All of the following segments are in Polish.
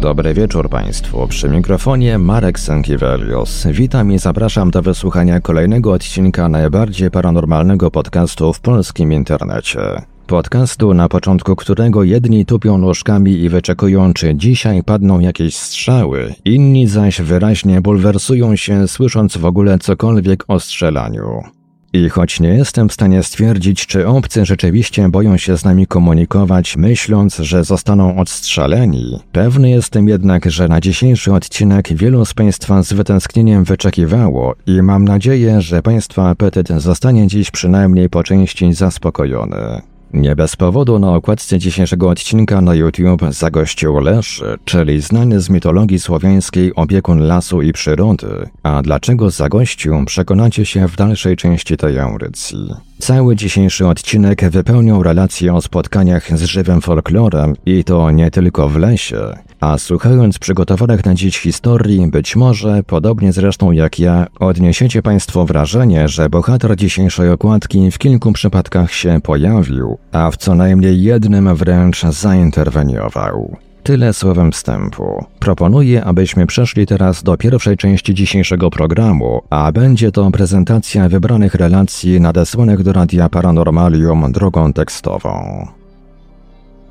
Dobry wieczór Państwu. Przy mikrofonie Marek Sankiewelios. Witam i zapraszam do wysłuchania kolejnego odcinka najbardziej paranormalnego podcastu w polskim internecie. Podcastu, na początku którego jedni tupią nóżkami i wyczekują, czy dzisiaj padną jakieś strzały, inni zaś wyraźnie bulwersują się, słysząc w ogóle cokolwiek o strzelaniu. I choć nie jestem w stanie stwierdzić, czy obcy rzeczywiście boją się z nami komunikować, myśląc, że zostaną odstrzeleni, pewny jestem jednak, że na dzisiejszy odcinek wielu z Państwa z wytęsknieniem wyczekiwało i mam nadzieję, że Państwa apetyt zostanie dziś przynajmniej po części zaspokojony. Nie bez powodu na okładce dzisiejszego odcinka na YouTube zagościł Leszy, czyli znany z mitologii słowiańskiej opiekun lasu i przyrody. A dlaczego zagościł, przekonacie się w dalszej części tej audycji. Cały dzisiejszy odcinek wypełniał relacje o spotkaniach z żywym folklorem i to nie tylko w lesie. A słuchając przygotowanych na dziś historii, być może, podobnie zresztą jak ja, odniesiecie Państwo wrażenie, że bohater dzisiejszej okładki w kilku przypadkach się pojawił, a w co najmniej jednym wręcz zainterweniował. Tyle słowem wstępu. Proponuję, abyśmy przeszli teraz do pierwszej części dzisiejszego programu, a będzie to prezentacja wybranych relacji nadesłanych do Radia Paranormalium drogą tekstową.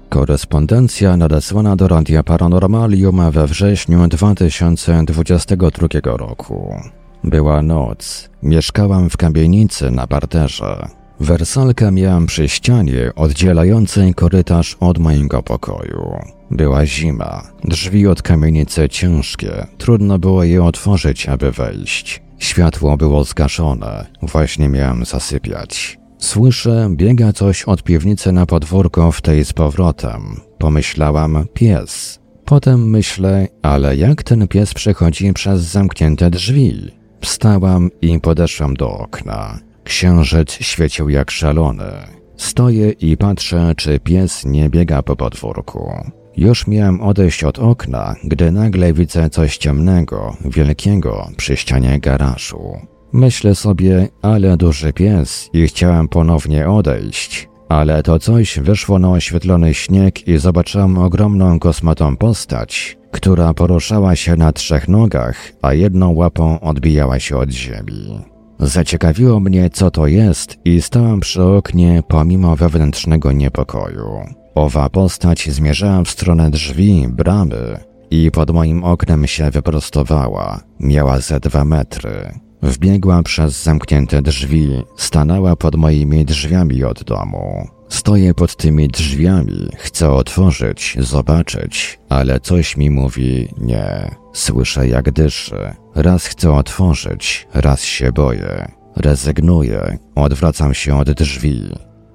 Korespondencja nadesłana do Radia Paranormalium we wrześniu 2022 roku. Była noc. Mieszkałam w kamienicy na parterze. Wersalkę miałam przy ścianie oddzielającej korytarz od mojego pokoju. Była zima, drzwi od kamienicy ciężkie, trudno było je otworzyć, aby wejść. Światło było zgaszone, właśnie miałam zasypiać. Słyszę, biega coś od piwnicy na podwórko w tej z powrotem. Pomyślałam, pies. Potem myślę, ale jak ten pies przechodzi przez zamknięte drzwi? Wstałam i podeszłam do okna. Księżyc świecił jak szalony. Stoję i patrzę, czy pies nie biega po podwórku. Już miałem odejść od okna, gdy nagle widzę coś ciemnego, wielkiego przy ścianie garażu. Myślę sobie, ale duży pies i chciałem ponownie odejść, ale to coś wyszło na oświetlony śnieg i zobaczyłam ogromną kosmatą postać, która poruszała się na trzech nogach, a jedną łapą odbijała się od ziemi. Zaciekawiło mnie, co to jest, i stałam przy oknie pomimo wewnętrznego niepokoju. Owa postać zmierzała w stronę drzwi, bramy, i pod moim oknem się wyprostowała. Miała ze dwa metry. Wbiegła przez zamknięte drzwi, stanęła pod moimi drzwiami od domu. Stoję pod tymi drzwiami, chcę otworzyć, zobaczyć, ale coś mi mówi nie. Słyszę jak dyszy. Raz chcę otworzyć, raz się boję. Rezygnuję, odwracam się od drzwi.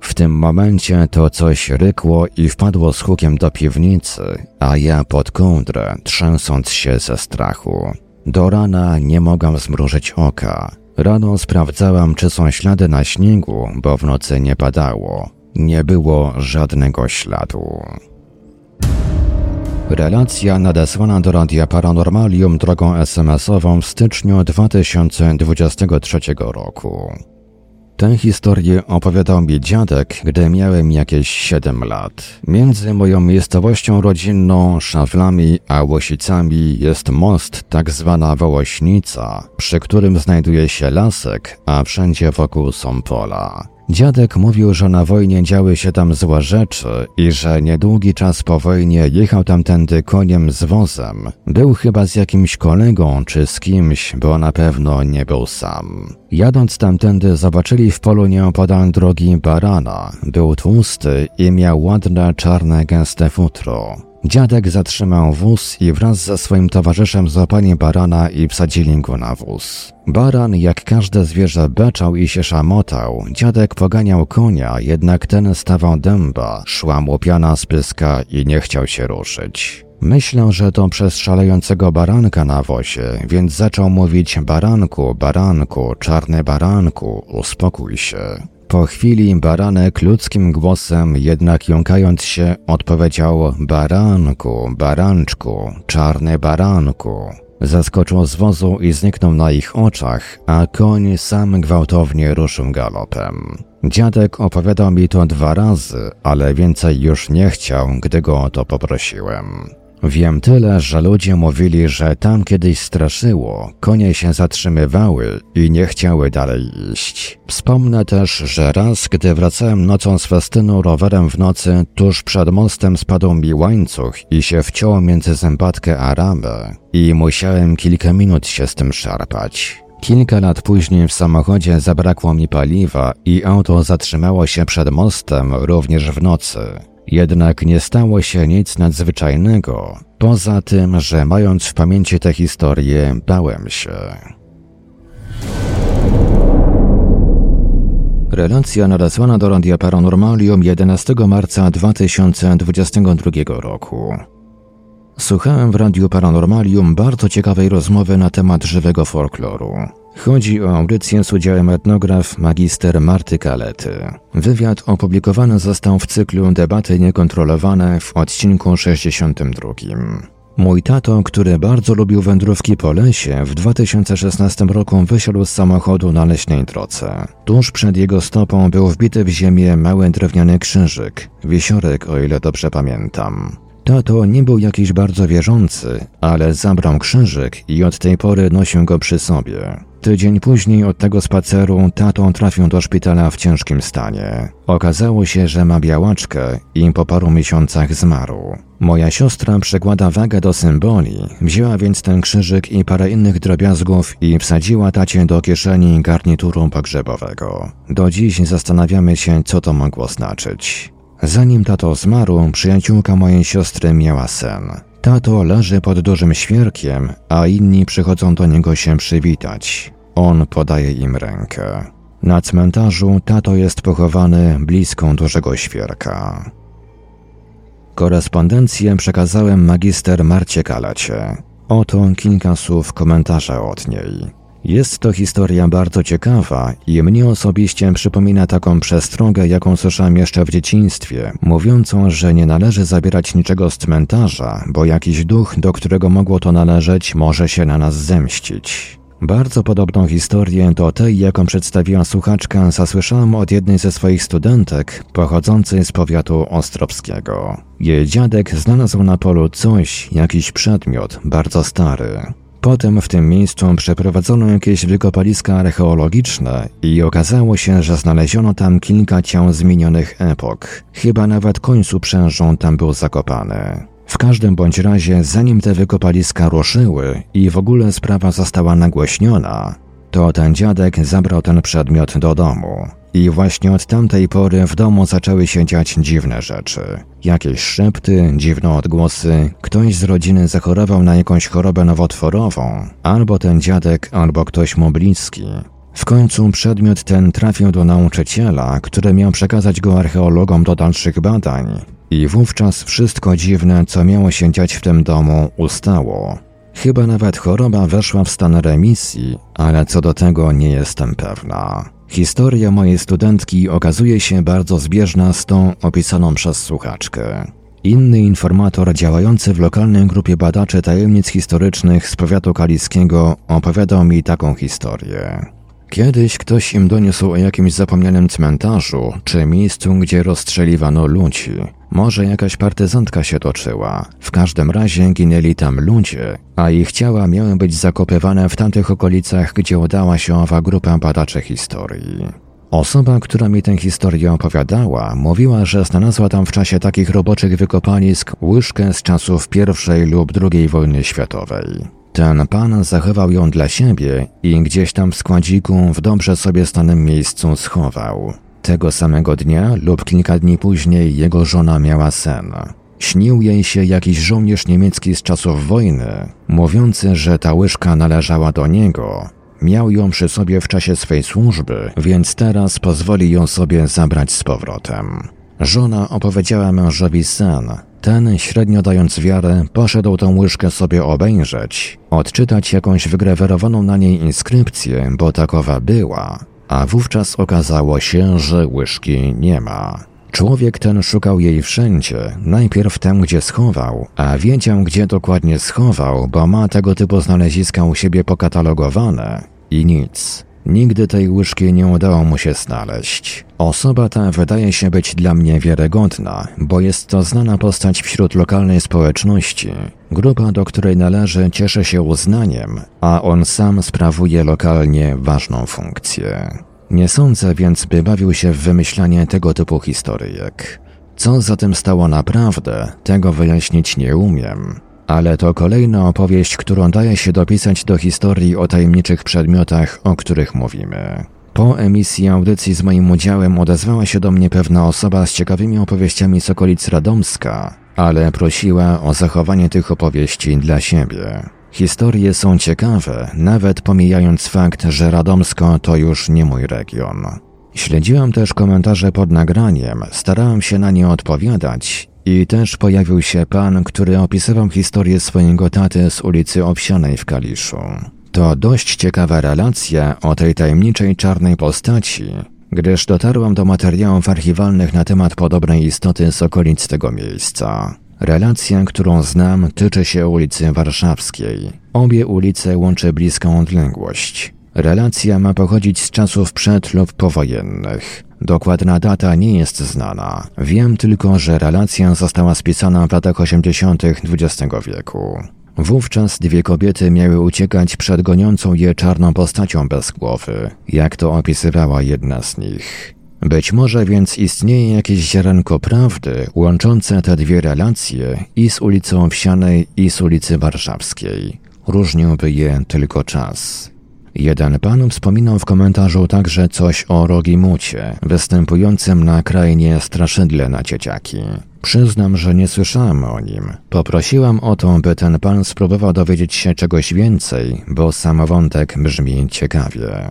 W tym momencie to coś rykło i wpadło z hukiem do piwnicy, a ja pod kołdrę, trzęsąc się ze strachu. Do rana nie mogłam zmrużyć oka. Rano sprawdzałam, czy są ślady na śniegu, bo w nocy nie padało. Nie było żadnego śladu. Relacja nadesłana do Radia Paranormalium drogą SMS-ową w styczniu 2023 roku. Tę historię opowiadał mi dziadek, gdy miałem jakieś 7 lat. Między moją miejscowością rodzinną, Szawlami a Łosicami jest most, tak zwana Wołośnica, przy którym znajduje się lasek, a wszędzie wokół są pola. Dziadek mówił, że na wojnie działy się tam złe rzeczy i że niedługi czas po wojnie jechał tamtędy koniem z wozem. Był chyba z jakimś kolegą czy z kimś, bo na pewno nie był sam. Jadąc tamtędy zobaczyli w polu nieopodal drogi barana. Był tłusty i miał ładne czarne gęste futro. Dziadek zatrzymał wóz i wraz ze swoim towarzyszem złapali barana i wsadzili go na wóz. Baran, jak każde zwierzę, beczał i się szamotał. Dziadek poganiał konia, jednak ten stawał dęba, szła mu piana z pyska i nie chciał się ruszyć. Myślę, że to przez szalejącego baranka na wozie, więc zaczął mówić baranku, baranku, czarny baranku, uspokój się. Po chwili baranek ludzkim głosem, jednak jąkając się, odpowiedział baranku, baranczku, czarny baranku. Zaskoczył z wozu i zniknął na ich oczach, a koń sam gwałtownie ruszył galopem. Dziadek opowiadał mi to dwa razy, ale więcej już nie chciał, gdy go o to poprosiłem. Wiem tyle, że ludzie mówili, że tam kiedyś straszyło, konie się zatrzymywały i nie chciały dalej iść. Wspomnę też, że raz, gdy wracałem nocą z festynu rowerem w nocy, tuż przed mostem spadł mi łańcuch i się wciął między zębatkę a ramę i musiałem kilka minut się z tym szarpać. Kilka lat później w samochodzie zabrakło mi paliwa i auto zatrzymało się przed mostem również w nocy. Jednak nie stało się nic nadzwyczajnego, poza tym, że mając w pamięci tę historię, bałem się. Relacja nadesłana do Radia Paranormalium 11 marca 2022 roku. Słuchałem w Radiu Paranormalium bardzo ciekawej rozmowy na temat żywego folkloru. Chodzi o audycję z udziałem etnograf magister Marty Kalety. Wywiad opublikowany został w cyklu Debaty Niekontrolowane w odcinku 62. Mój tato, który bardzo lubił wędrówki po lesie, w 2016 roku wysiadł z samochodu na leśnej drodze. Tuż przed jego stopą był wbity w ziemię mały drewniany krzyżyk, wisiorek o ile dobrze pamiętam. Tato nie był jakiś bardzo wierzący, ale zabrał krzyżyk i od tej pory nosił go przy sobie. Tydzień później od tego spaceru tato trafił do szpitala w ciężkim stanie. Okazało się, że ma białaczkę i po paru miesiącach zmarł. Moja siostra przekłada wagę do symboli, wzięła więc ten krzyżyk i parę innych drobiazgów i wsadziła tacie do kieszeni garnituru pogrzebowego. Do dziś zastanawiamy się, co to mogło znaczyć. Zanim tato zmarł, przyjaciółka mojej siostry miała sen. Tato leży pod dużym świerkiem, a inni przychodzą do niego się przywitać. On podaje im rękę. Na cmentarzu tato jest pochowany blisko dużego świerka. Korespondencję przekazałem magister Marcie Kalacie. Oto kilka słów komentarza od niej. Jest to historia bardzo ciekawa i mnie osobiście przypomina taką przestrogę, jaką słyszałem jeszcze w dzieciństwie, mówiącą, że nie należy zabierać niczego z cmentarza, bo jakiś duch, do którego mogło to należeć, może się na nas zemścić. Bardzo podobną historię do tej, jaką przedstawiła słuchaczka, zasłyszałam od jednej ze swoich studentek, pochodzącej z powiatu ostropskiego. Jej dziadek znalazł na polu coś, jakiś przedmiot, bardzo stary. Potem w tym miejscu przeprowadzono jakieś wykopaliska archeologiczne i okazało się, że znaleziono tam kilka ciał zmienionych epok. Chyba nawet końcu przężą tam był zakopany. W każdym bądź razie, zanim te wykopaliska ruszyły i w ogóle sprawa została nagłośniona, to ten dziadek zabrał ten przedmiot do domu. I właśnie od tamtej pory w domu zaczęły się dziać dziwne rzeczy. Jakieś szepty, dziwne odgłosy, ktoś z rodziny zachorował na jakąś chorobę nowotworową, albo ten dziadek, albo ktoś mu bliski. W końcu przedmiot ten trafił do nauczyciela, który miał przekazać go archeologom do dalszych badań. I wówczas wszystko dziwne, co miało się dziać w tym domu, ustało. Chyba nawet choroba weszła w stan remisji, ale co do tego nie jestem pewna. Historia mojej studentki okazuje się bardzo zbieżna z tą opisaną przez słuchaczkę. Inny informator działający w lokalnej grupie badaczy tajemnic historycznych z powiatu kaliskiego opowiadał mi taką historię. Kiedyś ktoś im doniósł o jakimś zapomnianym cmentarzu, czy miejscu, gdzie rozstrzeliwano ludzi. Może jakaś partyzantka się toczyła. W każdym razie ginęli tam ludzie, a ich ciała miały być zakopywane w tamtych okolicach, gdzie udała się owa grupa badaczy historii. Osoba, która mi tę historię opowiadała, mówiła, że znalazła tam w czasie takich roboczych wykopalisk łyżkę z czasów I lub II wojny światowej. Ten pan zachował ją dla siebie i gdzieś tam w składziku w dobrze sobie stanym miejscu schował. Tego samego dnia lub kilka dni później jego żona miała sen. Śnił jej się jakiś żołnierz niemiecki z czasów wojny, mówiący, że ta łyżka należała do niego. Miał ją przy sobie w czasie swej służby, więc teraz pozwoli ją sobie zabrać z powrotem. Żona opowiedziała mężowi sen. Ten, średnio dając wiarę, poszedł tą łyżkę sobie obejrzeć, odczytać jakąś wygrawerowaną na niej inskrypcję, bo takowa była, a wówczas okazało się, że łyżki nie ma. Człowiek ten szukał jej wszędzie, najpierw tam, gdzie schował, a wiedział, gdzie dokładnie schował, bo ma tego typu znaleziska u siebie pokatalogowane i nic. Nigdy tej łyżki nie udało mu się znaleźć. Osoba ta wydaje się być dla mnie wiarygodna, bo jest to znana postać wśród lokalnej społeczności. Grupa, do której należy, cieszy się uznaniem, a on sam sprawuje lokalnie ważną funkcję. Nie sądzę więc, by bawił się w wymyślanie tego typu historyjek. Co za tym stało naprawdę, tego wyjaśnić nie umiem. Ale to kolejna opowieść, którą daje się dopisać do historii o tajemniczych przedmiotach, o których mówimy. Po emisji audycji z moim udziałem odezwała się do mnie pewna osoba z ciekawymi opowieściami z okolic Radomska, ale prosiła o zachowanie tych opowieści dla siebie. Historie są ciekawe, nawet pomijając fakt, że Radomsko to już nie mój region. Śledziłam też komentarze pod nagraniem, starałam się na nie odpowiadać i też pojawił się pan, który opisywał historię swojego taty z ulicy Owsianej w Kaliszu. To dość ciekawa relacja o tej tajemniczej czarnej postaci, gdyż dotarłam do materiałów archiwalnych na temat podobnej istoty z okolic tego miejsca. Relacja, którą znam, tyczy się ulicy Warszawskiej. Obie ulice łączy bliską odległość. Relacja ma pochodzić z czasów przed lub powojennych. Dokładna data nie jest znana. Wiem tylko, że relacja została spisana w latach 80. XX wieku. Wówczas dwie kobiety miały uciekać przed goniącą je czarną postacią bez głowy, jak to opisywała jedna z nich. Być może więc istnieje jakieś ziarenko prawdy łączące te dwie relacje i z ulicą Wsianej i z ulicy Warszawskiej. Różniłby je tylko czas. Jeden pan wspominał w komentarzu także coś o Rogimucie, występującym na krainie straszydle na dzieciaki. Przyznam, że nie słyszałem o nim. Poprosiłam o to, by ten pan spróbował dowiedzieć się czegoś więcej, bo sam wątek brzmi ciekawie.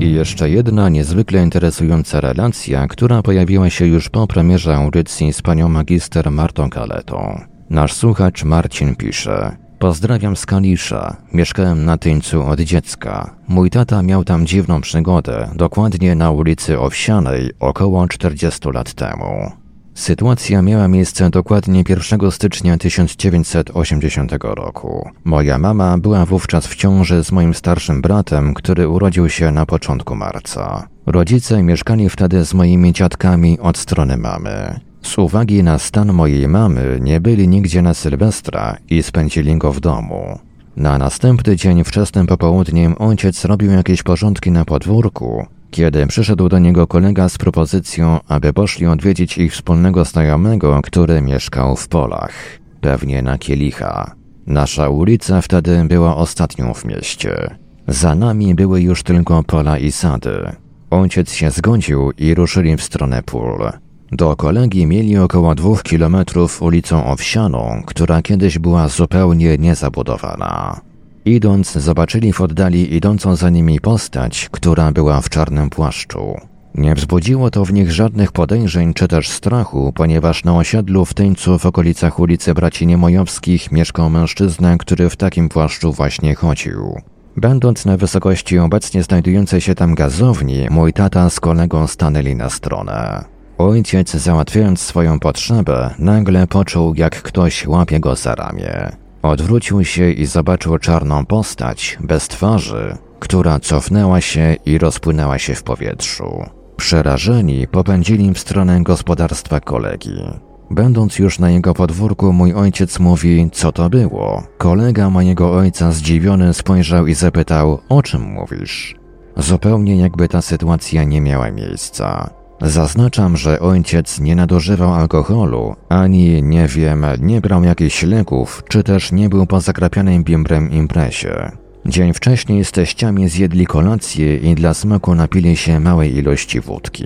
I jeszcze jedna niezwykle interesująca relacja, która pojawiła się już po premierze audycji z panią magister Martą Kaletą. Nasz słuchacz Marcin pisze: Pozdrawiam z Kalisza. Mieszkałem na Tyńcu od dziecka. Mój tata miał tam dziwną przygodę, dokładnie na ulicy Owsianej, około 40 lat temu. Sytuacja miała miejsce dokładnie 1 stycznia 1980 roku. Moja mama była wówczas w ciąży z moim starszym bratem, który urodził się na początku marca. Rodzice mieszkali wtedy z moimi dziadkami od strony mamy. Z uwagi na stan mojej mamy nie byli nigdzie na Sylwestra i spędzili go w domu. Na następny dzień wczesnym popołudniem ojciec robił jakieś porządki na podwórku, kiedy przyszedł do niego kolega z propozycją, aby poszli odwiedzić ich wspólnego znajomego, który mieszkał w polach, pewnie na Kielicha. Nasza ulica wtedy była ostatnią w mieście. Za nami były już tylko pola i sady. Ojciec się zgodził i ruszyli w stronę pól. Do kolegi mieli około dwóch kilometrów ulicą Owsianą, która kiedyś była zupełnie niezabudowana. Idąc, zobaczyli w oddali idącą za nimi postać, która była w czarnym płaszczu. Nie wzbudziło to w nich żadnych podejrzeń czy też strachu, ponieważ na osiedlu w Tyńcu w okolicach ulicy Braci Niemojowskich mieszkał mężczyzna, który w takim płaszczu właśnie chodził. Będąc na wysokości obecnie znajdującej się tam gazowni, mój tata z kolegą stanęli na stronę. Ojciec, załatwiając swoją potrzebę, nagle poczuł, jak ktoś łapie go za ramię. Odwrócił się i zobaczył czarną postać, bez twarzy, która cofnęła się i rozpłynęła się w powietrzu. Przerażeni popędzili w stronę gospodarstwa kolegi. Będąc już na jego podwórku, mój ojciec mówi, co to było. Kolega mojego ojca zdziwiony spojrzał i zapytał, o czym mówisz? Zupełnie jakby ta sytuacja nie miała miejsca. Zaznaczam, że ojciec nie nadużywał alkoholu, ani, nie wiem, nie brał jakichś leków, czy też nie był po zakrapianym bimbrem imprezie. Dzień wcześniej z teściami zjedli kolację i dla smaku napili się małej ilości wódki.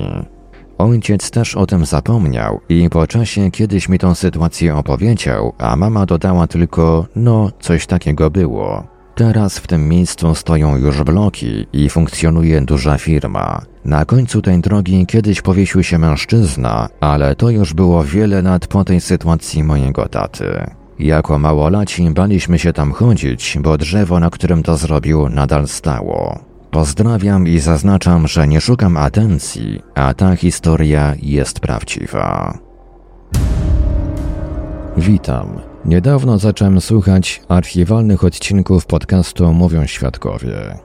Ojciec też o tym zapomniał i po czasie kiedyś mi tą sytuację opowiedział, a mama dodała tylko, no, coś takiego było. Teraz w tym miejscu stoją już bloki i funkcjonuje duża firma. Na końcu tej drogi kiedyś powiesił się mężczyzna, ale to już było wiele lat po tej sytuacji mojego taty. Jako małolaci baliśmy się tam chodzić, bo drzewo, na którym to zrobił, nadal stało. Pozdrawiam i zaznaczam, że nie szukam atencji, a ta historia jest prawdziwa. Witam. Niedawno zacząłem słuchać archiwalnych odcinków podcastu Mówią Świadkowie.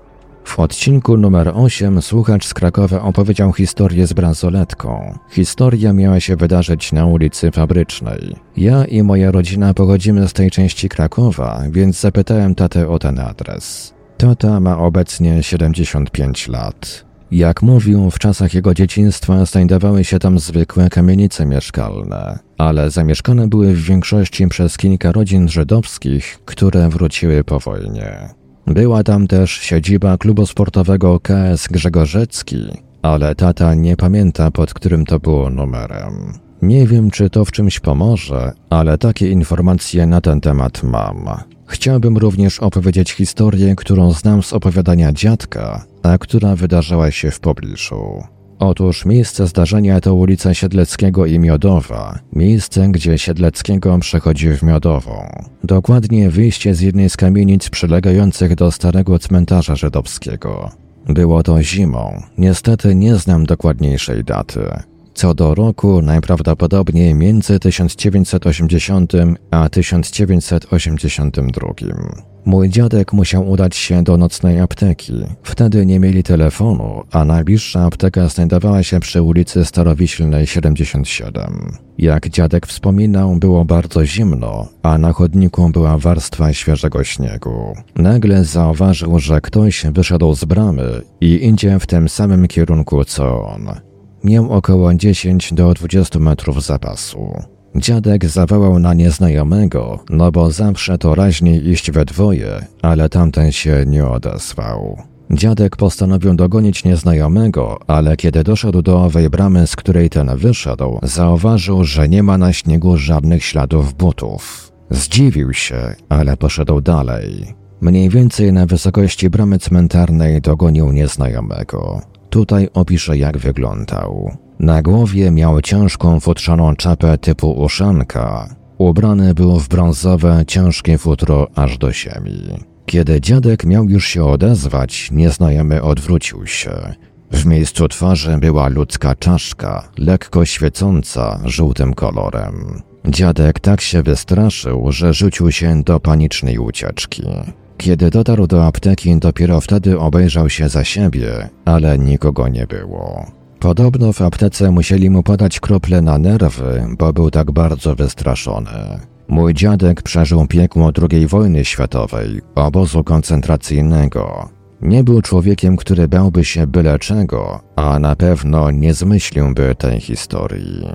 W odcinku numer 8 słuchacz z Krakowa opowiedział historię z bransoletką. Historia miała się wydarzyć na ulicy Fabrycznej. Ja i moja rodzina pochodzimy z tej części Krakowa, więc zapytałem tatę o ten adres. Tata ma obecnie 75 lat. Jak mówił, w czasach jego dzieciństwa znajdowały się tam zwykłe kamienice mieszkalne, ale zamieszkane były w większości przez kilka rodzin żydowskich, które wróciły po wojnie. Była tam też siedziba klubu sportowego KS Grzegorzecki, ale tata nie pamięta pod którym to było numerem. Nie wiem, czy to w czymś pomoże, ale takie informacje na ten temat mam. Chciałbym również opowiedzieć historię, którą znam z opowiadania dziadka, a która wydarzała się w pobliżu. Otóż miejsce zdarzenia to ulica Siedleckiego i Miodowa, miejsce, gdzie Siedleckiego przechodzi w Miodową. Dokładnie wyjście z jednej z kamienic przylegających do starego cmentarza żydowskiego. Było to zimą, niestety nie znam dokładniejszej daty. Co do roku, najprawdopodobniej między 1980 a 1982. Mój dziadek musiał udać się do nocnej apteki. Wtedy nie mieli telefonu, a najbliższa apteka znajdowała się przy ulicy Starowiślnej 77. Jak dziadek wspominał, było bardzo zimno, a na chodniku była warstwa świeżego śniegu. Nagle zauważył, że ktoś wyszedł z bramy i idzie w tym samym kierunku co on. Miał około 10 do 20 metrów zapasu. Dziadek zawołał na nieznajomego, no bo zawsze to raźniej iść we dwoje, ale tamten się nie odezwał. Dziadek postanowił dogonić nieznajomego, ale kiedy doszedł do owej bramy, z której ten wyszedł, zauważył, że nie ma na śniegu żadnych śladów butów. Zdziwił się, ale poszedł dalej. Mniej więcej na wysokości bramy cmentarnej dogonił nieznajomego. Tutaj opiszę, jak wyglądał. Na głowie miał ciężką futrzaną czapę typu uszanka. Ubrany był w brązowe, ciężkie futro aż do ziemi. Kiedy dziadek miał już się odezwać, nieznajomy odwrócił się. W miejscu twarzy była ludzka czaszka, lekko świecąca żółtym kolorem. Dziadek tak się wystraszył, że rzucił się do panicznej ucieczki. Kiedy dotarł do apteki, dopiero wtedy obejrzał się za siebie, ale nikogo nie było. Podobno w aptece musieli mu podać krople na nerwy, bo był tak bardzo wystraszony. Mój dziadek przeżył piekło II wojny światowej, obozu koncentracyjnego. Nie był człowiekiem, który bałby się byle czego, a na pewno nie zmyśliłby tej historii.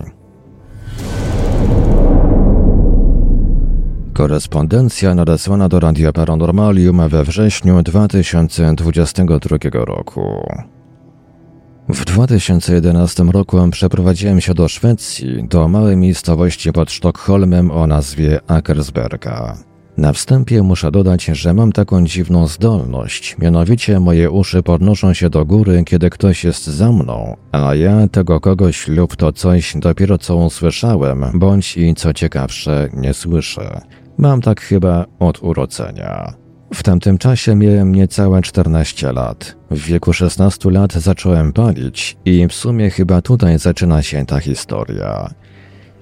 Korespondencja nadesłana do Radia Paranormalium we wrześniu 2022 roku. W 2011 roku przeprowadziłem się do Szwecji, do małej miejscowości pod Sztokholmem o nazwie Akersberga. Na wstępie muszę dodać, że mam taką dziwną zdolność, mianowicie moje uszy podnoszą się do góry, kiedy ktoś jest za mną, a ja tego kogoś lub to coś dopiero co usłyszałem, bądź i co ciekawsze, nie słyszę. Mam tak chyba od urodzenia. W tamtym czasie miałem niecałe 14 lat. W wieku 16 lat zacząłem palić i w sumie chyba tutaj zaczyna się ta historia.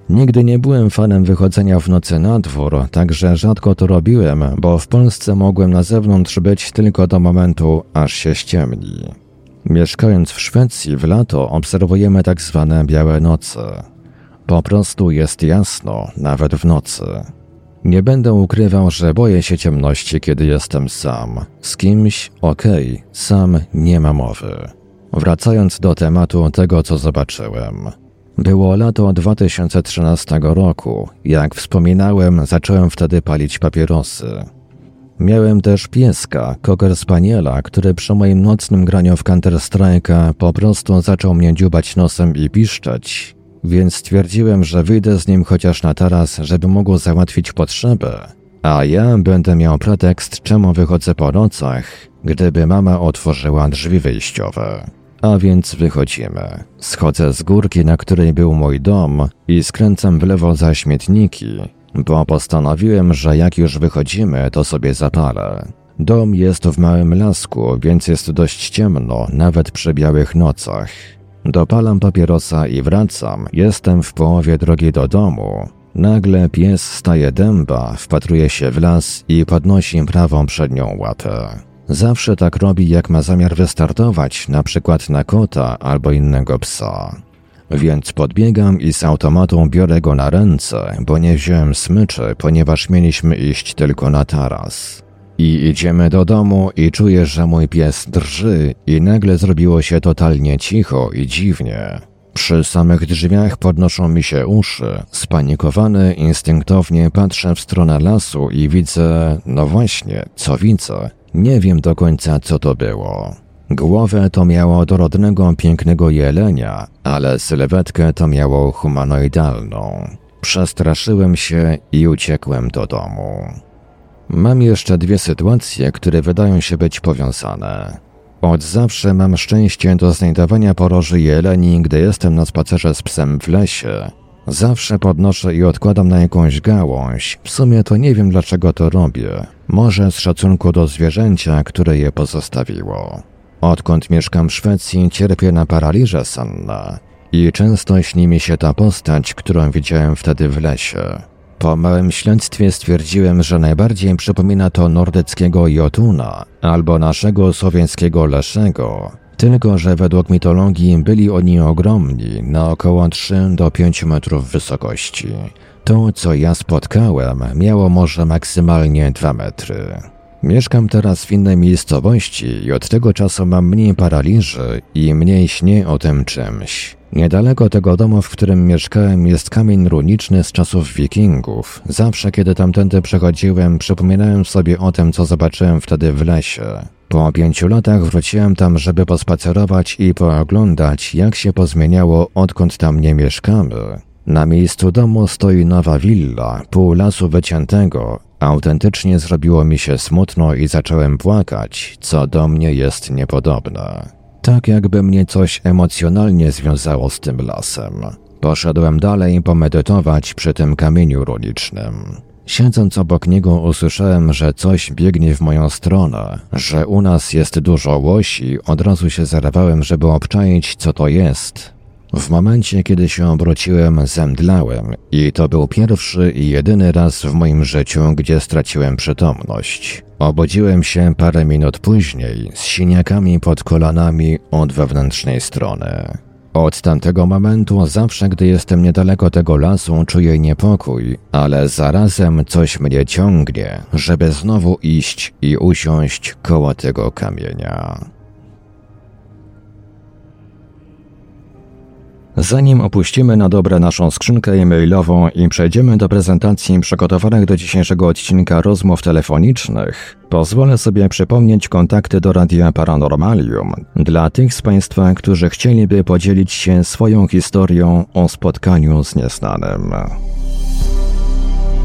Nigdy nie byłem fanem wychodzenia w nocy na dwór, także rzadko to robiłem, bo w Polsce mogłem na zewnątrz być tylko do momentu, aż się ściemni. Mieszkając w Szwecji w lato obserwujemy tak zwane białe noce. Po prostu jest jasno, nawet w nocy. Nie będę ukrywał, że boję się ciemności, kiedy jestem sam. Z kimś, okej, okay, sam nie ma mowy. Wracając do tematu tego, co zobaczyłem. Było lato 2013 roku. Jak wspominałem, zacząłem wtedy palić papierosy. Miałem też pieska, Cocker Spaniela, który przy moim nocnym graniu w Counter-Strike'a po prostu zaczął mnie dziubać nosem i piszczeć, więc stwierdziłem, że wyjdę z nim chociaż na taras, żeby mógł załatwić potrzebę, a ja będę miał pretekst, czemu wychodzę po nocach, gdyby mama otworzyła drzwi wyjściowe. A więc wychodzimy. Schodzę z górki, na której był mój dom i skręcam w lewo za śmietniki, bo postanowiłem, że jak już wychodzimy, to sobie zapalę. Dom jest w małym lasku, więc jest dość ciemno, nawet przy białych nocach. Dopalam papierosa i wracam. Jestem w połowie drogi do domu. Nagle pies staje dęba, wpatruje się w las i podnosi prawą przednią łapę. Zawsze tak robi, jak ma zamiar wystartować, na przykład na kota albo innego psa. Więc podbiegam i z automatą biorę go na ręce, bo nie wziąłem smyczy, ponieważ mieliśmy iść tylko na taras. I idziemy do domu i czuję, że mój pies drży i nagle zrobiło się totalnie cicho i dziwnie. Przy samych drzwiach podnoszą mi się uszy. Spanikowany, instynktownie patrzę w stronę lasu i widzę, no właśnie, co widzę. Nie wiem do końca, co to było. Głowę to miało dorodnego, pięknego jelenia, ale sylwetkę to miało humanoidalną. Przestraszyłem się i uciekłem do domu. Mam jeszcze dwie sytuacje, które wydają się być powiązane. Od zawsze mam szczęście do znajdowania poroży jeleni, gdy jestem na spacerze z psem w lesie. Zawsze podnoszę i odkładam na jakąś gałąź. W sumie to nie wiem dlaczego to robię. Może z szacunku do zwierzęcia, które je pozostawiło. Odkąd mieszkam w Szwecji, cierpię na paraliżę senna. I często śni mi się ta postać, którą widziałem wtedy w lesie. Po małym śledztwie stwierdziłem, że najbardziej przypomina to nordyckiego Jotuna albo naszego słowiańskiego Leszego, tylko że według mitologii byli oni ogromni, na około 3 do 5 metrów wysokości. To, co ja spotkałem, miało może maksymalnie 2 metry. Mieszkam teraz w innej miejscowości i od tego czasu mam mniej paraliży i mniej śnię o tym czymś. Niedaleko tego domu, w którym mieszkałem, jest kamień runiczny z czasów wikingów. Zawsze, kiedy tamtędy przechodziłem, przypominałem sobie o tym, co zobaczyłem wtedy w lesie. Po pięciu latach wróciłem tam, żeby pospacerować i pooglądać, jak się pozmieniało, odkąd tam nie mieszkamy. Na miejscu domu stoi nowa willa, pół lasu wyciętego. Autentycznie zrobiło mi się smutno i zacząłem płakać, co do mnie jest niepodobne. Tak jakby mnie coś emocjonalnie związało z tym lasem. Poszedłem dalej pomedytować przy tym kamieniu runicznym. Siedząc obok niego usłyszałem, że coś biegnie w moją stronę, że u nas jest dużo łosi, od razu się zerwałem, żeby obczaić, co to jest. W momencie, kiedy się obróciłem, zemdlałem i to był pierwszy i jedyny raz w moim życiu, gdzie straciłem przytomność. Obudziłem się parę minut później z siniakami pod kolanami od wewnętrznej strony. Od tamtego momentu, zawsze gdy jestem niedaleko tego lasu, czuję niepokój, ale zarazem coś mnie ciągnie, żeby znowu iść i usiąść koło tego kamienia. Zanim opuścimy na dobre naszą skrzynkę e-mailową i przejdziemy do prezentacji przygotowanych do dzisiejszego odcinka rozmów telefonicznych, pozwolę sobie przypomnieć kontakty do Radia Paranormalium dla tych z Państwa, którzy chcieliby podzielić się swoją historią o spotkaniu z nieznanym.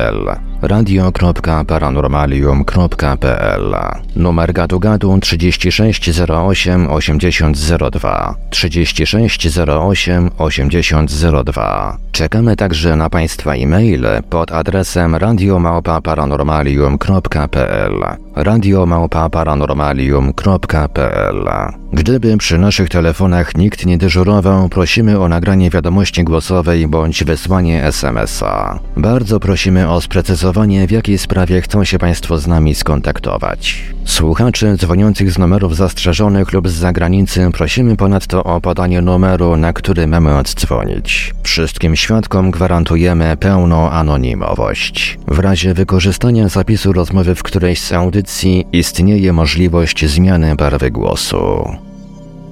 ällä. radio.paranormalium.pl Numer gadu gadu 3608 8002 3608 8002 Czekamy także na Państwa e-maile pod adresem radiomałpa-paranormalium.pl radiomałpa-paranormalium.pl Gdyby przy naszych telefonach nikt nie dyżurował, prosimy o nagranie wiadomości głosowej bądź wysłanie SMS-a. Bardzo prosimy o sprecyzowanie, w jakiej sprawie chcą się Państwo z nami skontaktować. Słuchaczy dzwoniących z numerów zastrzeżonych lub z zagranicy prosimy ponadto o podanie numeru, na który mamy oddzwonić. Wszystkim świadkom gwarantujemy pełną anonimowość. W razie wykorzystania zapisu rozmowy w którejś z audycji istnieje możliwość zmiany barwy głosu.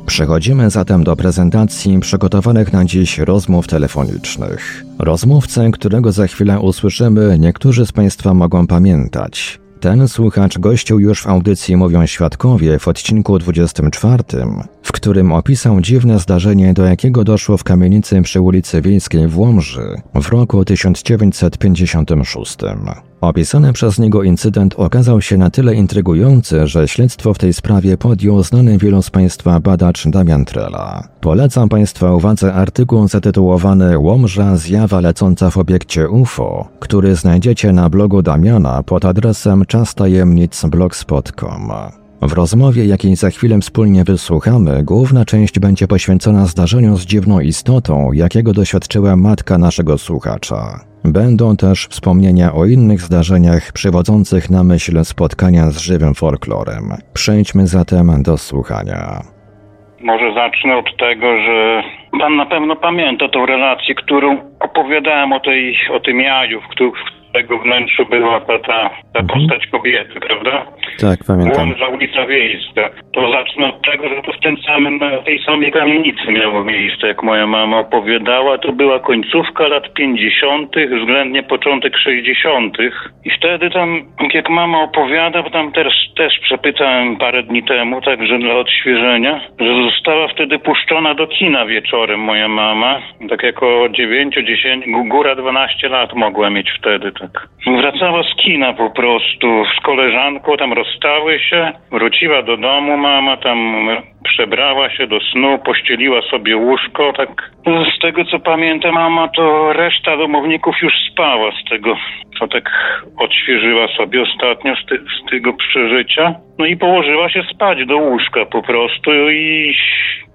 Przechodzimy zatem do prezentacji przygotowanych na dziś rozmów telefonicznych. Rozmówcę, którego za chwilę usłyszymy, niektórzy z Państwa mogą pamiętać. Ten słuchacz gościł już w audycji Mówią Świadkowie w odcinku 24, w którym opisał dziwne zdarzenie, do jakiego doszło w kamienicy przy ulicy Wiejskiej w Łomży w roku 1956. Opisany przez niego incydent okazał się na tyle intrygujący, że śledztwo w tej sprawie podjął znany wielu z Państwa badacz Damian Trela. Polecam Państwa uwadze artykuł zatytułowany Łomża zjawa lecąca w obiekcie UFO, który znajdziecie na blogu Damiana pod adresem czastajemnicblogspot.com. W rozmowie, jakiej za chwilę wspólnie wysłuchamy, główna część będzie poświęcona zdarzeniu z dziwną istotą, jakiego doświadczyła matka naszego słuchacza. Będą też wspomnienia o innych zdarzeniach przywodzących na myśl spotkania z żywym folklorem. Przejdźmy zatem do słuchania. Może zacznę od tego, że pan na pewno pamięta tą relację, którą opowiadałem o, tej, o tym jaju, w tego wnętrzu była ta, ta, ta postać kobiety, prawda? Tak, pamiętam. Łomża, ulica Wiejska. To zacznę od tego, że to w tym samym, tej samej kamienicy miało miejsce, jak moja mama opowiadała. To była końcówka lat 50., względnie początek 60. I wtedy tam, jak mama opowiada, bo tam też, też przepytałem parę dni temu, także dla odświeżenia, że została wtedy puszczona do kina wieczorem moja mama. Tak jako 9, 10, góra 12 lat mogła mieć wtedy, tak. Wracała z kina po prostu z koleżanką, tam rozstały się, wróciła do domu mama, tam przebrała się do snu, pościeliła sobie łóżko, tak z tego co pamiętam mama, to reszta domowników już spała z tego, co tak odświeżyła sobie ostatnio z, ty, z tego przeżycia. No i położyła się spać do łóżka po prostu i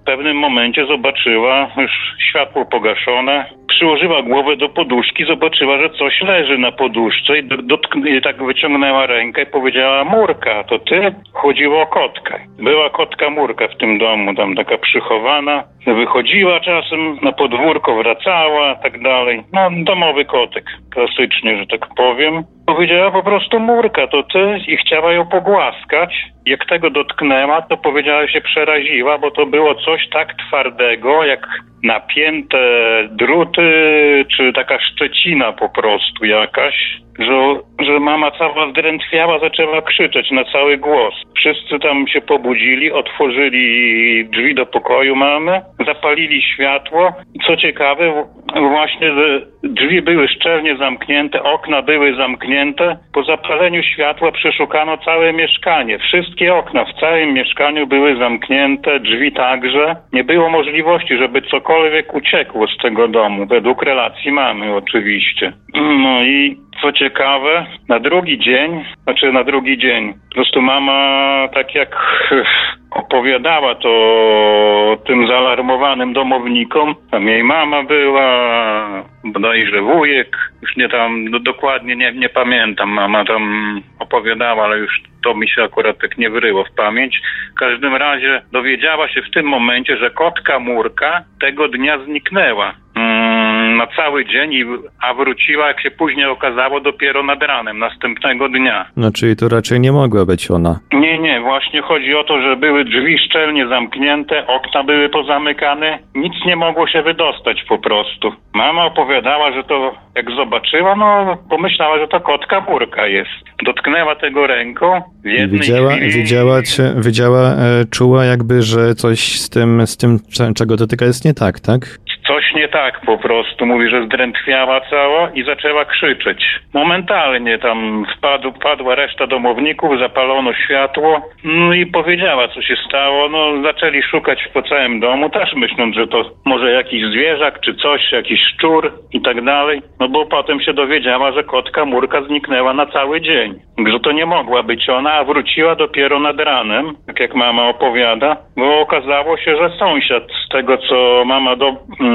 w pewnym momencie zobaczyła już światło pogaszone, przyłożyła głowę do poduszki, zobaczyła, że coś leży na poduszce i, dotkn- i tak wyciągnęła rękę i powiedziała Murka, to ty? Chodziło o kotkę. Była kotka Murka w tym domu, tam taka przychowana. Wychodziła czasem na podwórko, wracała, tak dalej. No, domowy kotek, klasycznie, że tak powiem. Powiedziała po prostu Murka, to ty? I chciała ją pogłaskać. Jak tego dotknęła, to powiedziała, że się przeraziła, bo to było coś tak twardego, jak napięte druty, czy taka szczecina po prostu jakaś, że, że mama cała zdrętwiała, zaczęła krzyczeć na cały głos. Wszyscy tam się pobudzili, otworzyli drzwi do pokoju mamy, zapalili światło. Co ciekawe, właśnie drzwi były szczelnie zamknięte, okna były zamknięte. Po zapaleniu światła przeszukano całe mieszkanie. Wszystkie okna w całym mieszkaniu były zamknięte, drzwi także. Nie było możliwości, żeby cokolwiek uciekło z tego domu, według relacji mamy oczywiście. No i co ciekawe, na drugi dzień, znaczy na drugi dzień, po prostu mama tak jak opowiadała to tym zaalarmowanym domownikom, tam jej mama była, bodajże wujek, już nie tam no, dokładnie nie, nie pamiętam, mama tam opowiadała, ale już to mi się akurat tak nie wryło w pamięć. W każdym razie dowiedziała się w tym momencie, że kotka Murka tego dnia zniknęła. Mm mm, na cały dzień, a wróciła, jak się później okazało, dopiero nad ranem następnego dnia. No czyli to raczej nie mogła być ona. Nie, nie, właśnie chodzi o to, że były drzwi szczelnie zamknięte, okna były pozamykane, nic nie mogło się wydostać po prostu. Mama opowiadała, że to jak zobaczyła, no pomyślała, że to kotka burka jest. Dotknęła tego ręką w jednej widziała, chwili... widziała, czy- widziała e, czuła jakby, że coś z tym, z tym, cze- czego dotyka jest nie tak, tak? Coś nie tak po prostu. Mówi, że zdrętwiała cała i zaczęła krzyczeć. Momentalnie tam wpadł, wpadła reszta domowników, zapalono światło no i powiedziała, co się stało. No, zaczęli szukać po całym domu, też myśląc, że to może jakiś zwierzak czy coś, jakiś szczur i tak dalej. No bo potem się dowiedziała, że kotka Murka zniknęła na cały dzień. Że to nie mogła być ona, a wróciła dopiero nad ranem, tak jak mama opowiada, bo okazało się, że sąsiad z tego, co mama do, mm,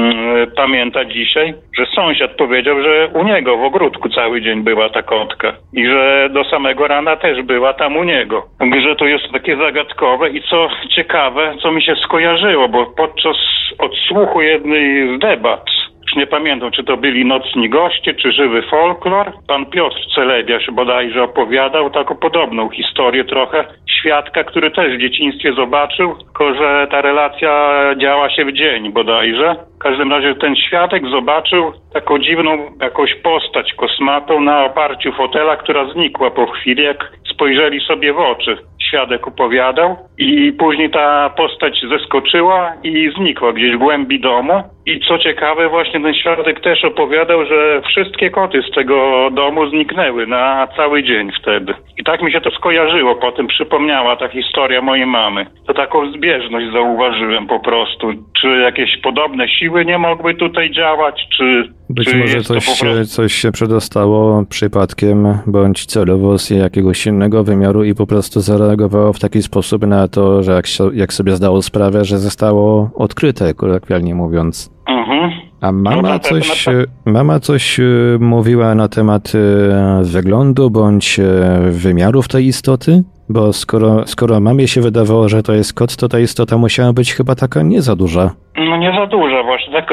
pamięta dzisiaj, że sąsiad powiedział, że u niego w ogródku cały dzień była ta kotka i że do samego rana też była tam u niego. Że to jest takie zagadkowe i co ciekawe, co mi się skojarzyło, bo podczas odsłuchu jednej z debat już nie pamiętam, czy to byli nocni goście, czy żywy folklor. Pan Piotr Celebiasz bodajże opowiadał taką podobną historię trochę. Świadka, który też w dzieciństwie zobaczył, tylko że ta relacja działa się w dzień bodajże. W każdym razie ten świadek zobaczył taką dziwną jakąś postać kosmatą na oparciu fotela, która znikła po chwili, jak spojrzeli sobie w oczy. Świadek opowiadał i później ta postać zeskoczyła i znikła gdzieś w głębi domu. I co ciekawe, właśnie ten świadek też opowiadał, że wszystkie koty z tego domu zniknęły na cały dzień wtedy. I tak mi się to skojarzyło, potem przypomniała ta historia mojej mamy. To taką zbieżność zauważyłem po prostu. Czy jakieś podobne siły nie mogły tutaj działać, czy... Być czy może coś się, prostu... coś się przedostało przypadkiem bądź celowo z jakiegoś innego wymiaru i po prostu zareagowało w taki sposób na to, że jak, się, jak sobie zdało sprawę, że zostało odkryte, kolokwialnie mówiąc. Mhm. A No mama pewno coś, tak. mama coś e, mówiła na temat e, wyglądu bądź e, wymiarów tej istoty? Bo skoro, skoro mamie się wydawało, że to jest kot, to ta istota musiała być chyba taka nie za duża. No nie za duża właśnie, tak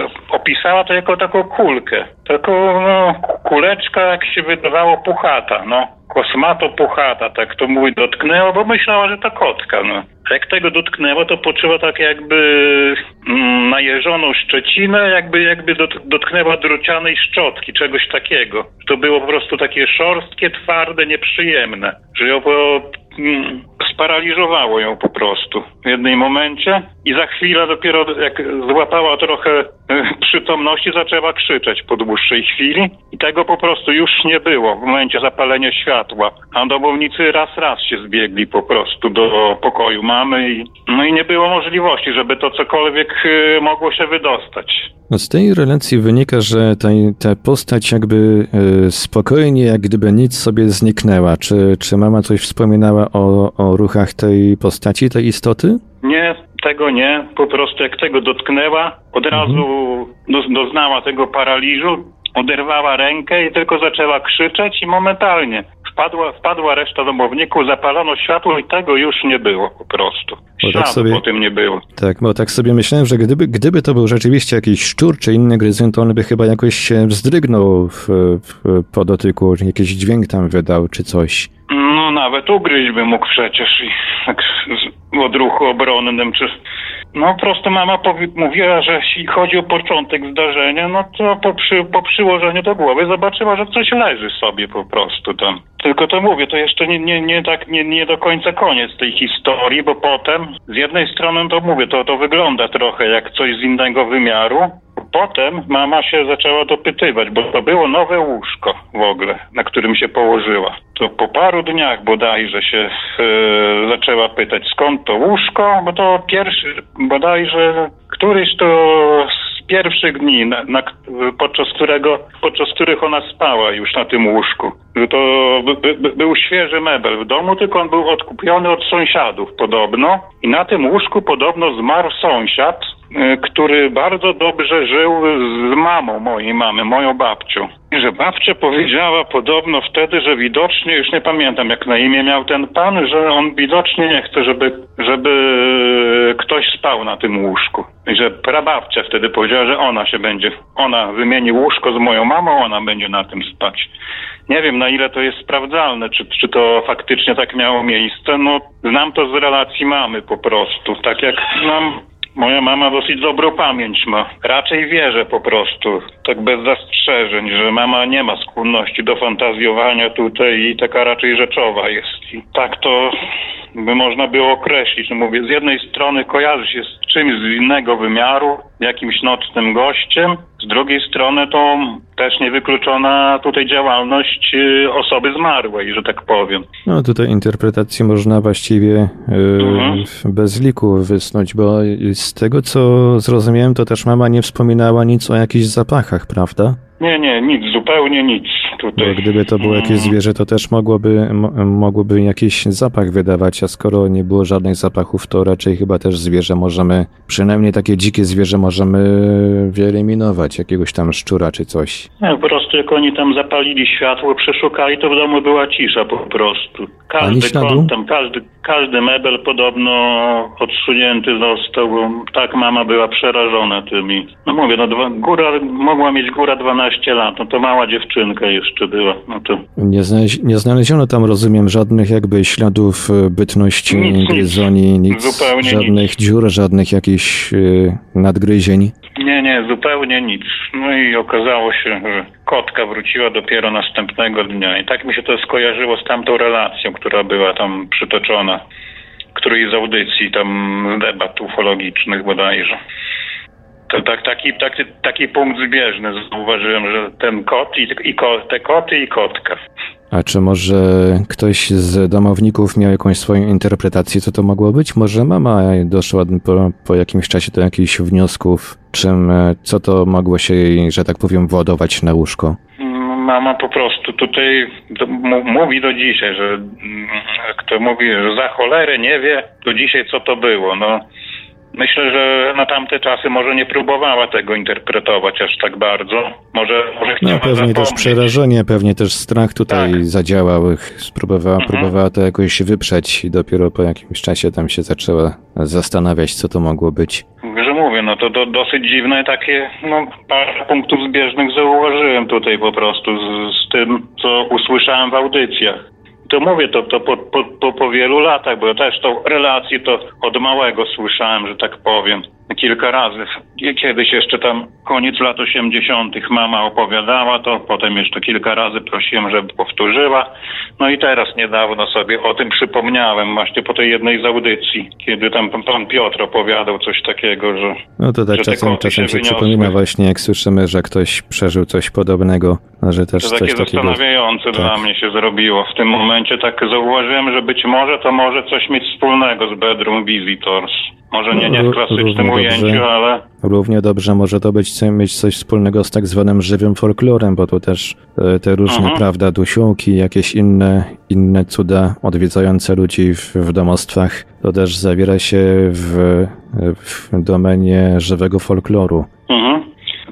opisała to jako taką kulkę. Taką no, kuleczka, jak się wydawało, puchata, no. Kosmato puchata, tak to mówi, dotknęła, bo myślała, że to kotka, no. Jak tego dotknęło, to poczuła tak jakby mm, najeżoną szczecinę, jakby, jakby dot, dotknęła drucianej szczotki, czegoś takiego. To było po prostu takie szorstkie, twarde, nieprzyjemne, że ją po, mm, sparaliżowało ją po prostu w jednym momencie i za chwilę dopiero jak złapała trochę przytomności, zaczęła krzyczeć po dłuższej chwili i tego po prostu już nie było w momencie zapalenia światła. A domownicy raz, raz się zbiegli po prostu do pokoju mamy i no i nie było możliwości, żeby to cokolwiek e, mogło się wydostać. No z tej relacji wynika, że ta, ta postać jakby e, spokojnie, jak gdyby nic sobie zniknęła. Czy, czy mama coś wspominała o, o ruchach tej postaci, tej istoty? Nie, tego nie. Po prostu jak tego dotknęła, od razu do, doznała tego paraliżu, oderwała rękę i tylko zaczęła krzyczeć i momentalnie wpadła, wpadła reszta domowników, zapalono światło i tego już nie było po prostu. tak Śladu sobie- po tym nie było. Tak, bo tak sobie myślałem, że gdyby, gdyby to był rzeczywiście jakiś szczur czy inny gryzyn, to on by chyba jakoś się wzdrygnął w, w, po dotyku, jakiś dźwięk tam wydał czy coś. No nawet ugryźć by mógł przecież i tak w odruchu obronnym, czy... No po prostu mama mówiła, że jeśli chodzi o początek zdarzenia, no to po, przy, po przyłożeniu do głowy zobaczyła, że coś leży sobie po prostu tam. Tylko to mówię, to jeszcze nie, nie, nie tak, nie, nie do końca koniec tej historii, bo potem z jednej strony to mówię, to, to wygląda trochę jak coś z innego wymiaru, Potem mama się zaczęła dopytywać, bo to było nowe łóżko w ogóle, na którym się położyła. To po paru dniach bodajże się e, zaczęła pytać, skąd to łóżko, bo to pierwszy, bodajże któryś to z pierwszych dni, na, na, podczas, którego, podczas których ona spała już na tym łóżku. To by, by, był świeży mebel w domu, tylko on był odkupiony od sąsiadów podobno. I na tym łóżku podobno zmarł sąsiad, który bardzo dobrze żył z mamą mojej mamy, moją babcią. I że babcia powiedziała podobno wtedy, że widocznie, już nie pamiętam jak na imię miał ten pan, że on widocznie nie chce, żeby, żeby ktoś spał na tym łóżku. I że prababcia wtedy powiedziała, że ona się będzie, ona wymieni łóżko z moją mamą, ona będzie na tym spać. Nie wiem, na ile to jest sprawdzalne, czy, czy to faktycznie tak miało miejsce. No, znam to z relacji mamy po prostu. Tak jak znam Moja mama dosyć dobrą pamięć ma. Raczej wierzę po prostu, tak bez zastrzeżeń, że mama nie ma skłonności do fantazjowania tutaj i taka raczej rzeczowa jest. I tak to by można było określić. No mówię, z jednej strony kojarzy się z czymś z innego wymiaru, jakimś nocnym gościem, z drugiej strony to też niewykluczona tutaj działalność y, osoby zmarłej, że tak powiem. No tutaj interpretację można właściwie yy, mhm. bez liku wysnuć, bo z tego co zrozumiałem, to też mama nie wspominała nic o jakichś zapachach, prawda? Nie, nie, nic, zupełnie nic tutaj. Bo gdyby to było jakieś mm. zwierzę, to też mogłoby, mogłoby jakiś zapach wydawać, a skoro nie było żadnych zapachów, to raczej chyba też zwierzę możemy, przynajmniej takie dzikie zwierzę możemy wyeliminować, jakiegoś tam szczura czy coś. Nie, po prostu jak oni tam zapalili światło, przeszukali, to w domu była cisza po prostu. Każdy kąt tam, każdy, każdy mebel podobno odsunięty został, bo tak mama była przerażona tymi. No mówię, no dwa, góra, mogła mieć góra 12 lat, no to mała dziewczynka jeszcze była. No to... nie, znaleź, nie znaleziono tam, rozumiem, żadnych jakby śladów e, bytności, nic, gryzoni, nic, Zupełnie żadnych nic. dziur, żadnych jakichś y, nadgryzień. Nie, nie, zupełnie nic. No i okazało się, że kotka wróciła dopiero następnego dnia. I tak mi się to skojarzyło z tamtą relacją, która była tam przytoczona. Której z audycji tam debat ufologicznych bodajże. To tak, taki, taki, taki punkt zbieżny zauważyłem, że ten kot i, i ko, te koty i kotka. A czy może ktoś z domowników miał jakąś swoją interpretację, co to mogło być? Może mama doszła po, po jakimś czasie do jakichś wniosków, czym, co to mogło się jej, że tak powiem, władować na łóżko? Mama po prostu tutaj do, mówi do dzisiaj, że kto mówi, że za cholerę nie wie do dzisiaj, co to było. No, Myślę, że na tamte czasy może nie próbowała tego interpretować aż tak bardzo. Może, może chciała No pewnie zapomnieć. też przerażenie, pewnie też strach tutaj tak. zadziałał. Spróbowała, mhm. próbowała to jakoś wyprzeć i dopiero po jakimś czasie tam się zaczęła zastanawiać, co to mogło być. Że mówię, no to do, dosyć dziwne takie, no parę punktów zbieżnych zauważyłem tutaj po prostu z, z tym, co usłyszałem w audycjach. To mówię to, to po, po, po, wielu latach, bo ja też tą relację to od małego słyszałem, że tak powiem kilka razy. Kiedyś jeszcze tam koniec lat 80. mama opowiadała to, potem jeszcze kilka razy prosiłem, żeby powtórzyła. No i teraz niedawno sobie o tym przypomniałem, właśnie po tej jednej z audycji, kiedy tam pan Piotr opowiadał coś takiego, że. No to tak czasem, czasem się, się przypomina właśnie, jak słyszymy, że ktoś przeżył coś podobnego, że też to coś takie takiego. zastanawiające tak. dla mnie się zrobiło. W tym momencie tak zauważyłem, że być może to może coś mieć wspólnego z Bedroom Visitors. Może nie, nie w klasycznym ujęciu, ale... Równie dobrze może to być mieć coś wspólnego z tak zwanym żywym folklorem, bo tu też e, te różne, mhm. prawda, dusiłki, jakieś inne, inne cuda odwiedzające ludzi w, w domostwach, to też zawiera się w, w domenie żywego folkloru. Mhm.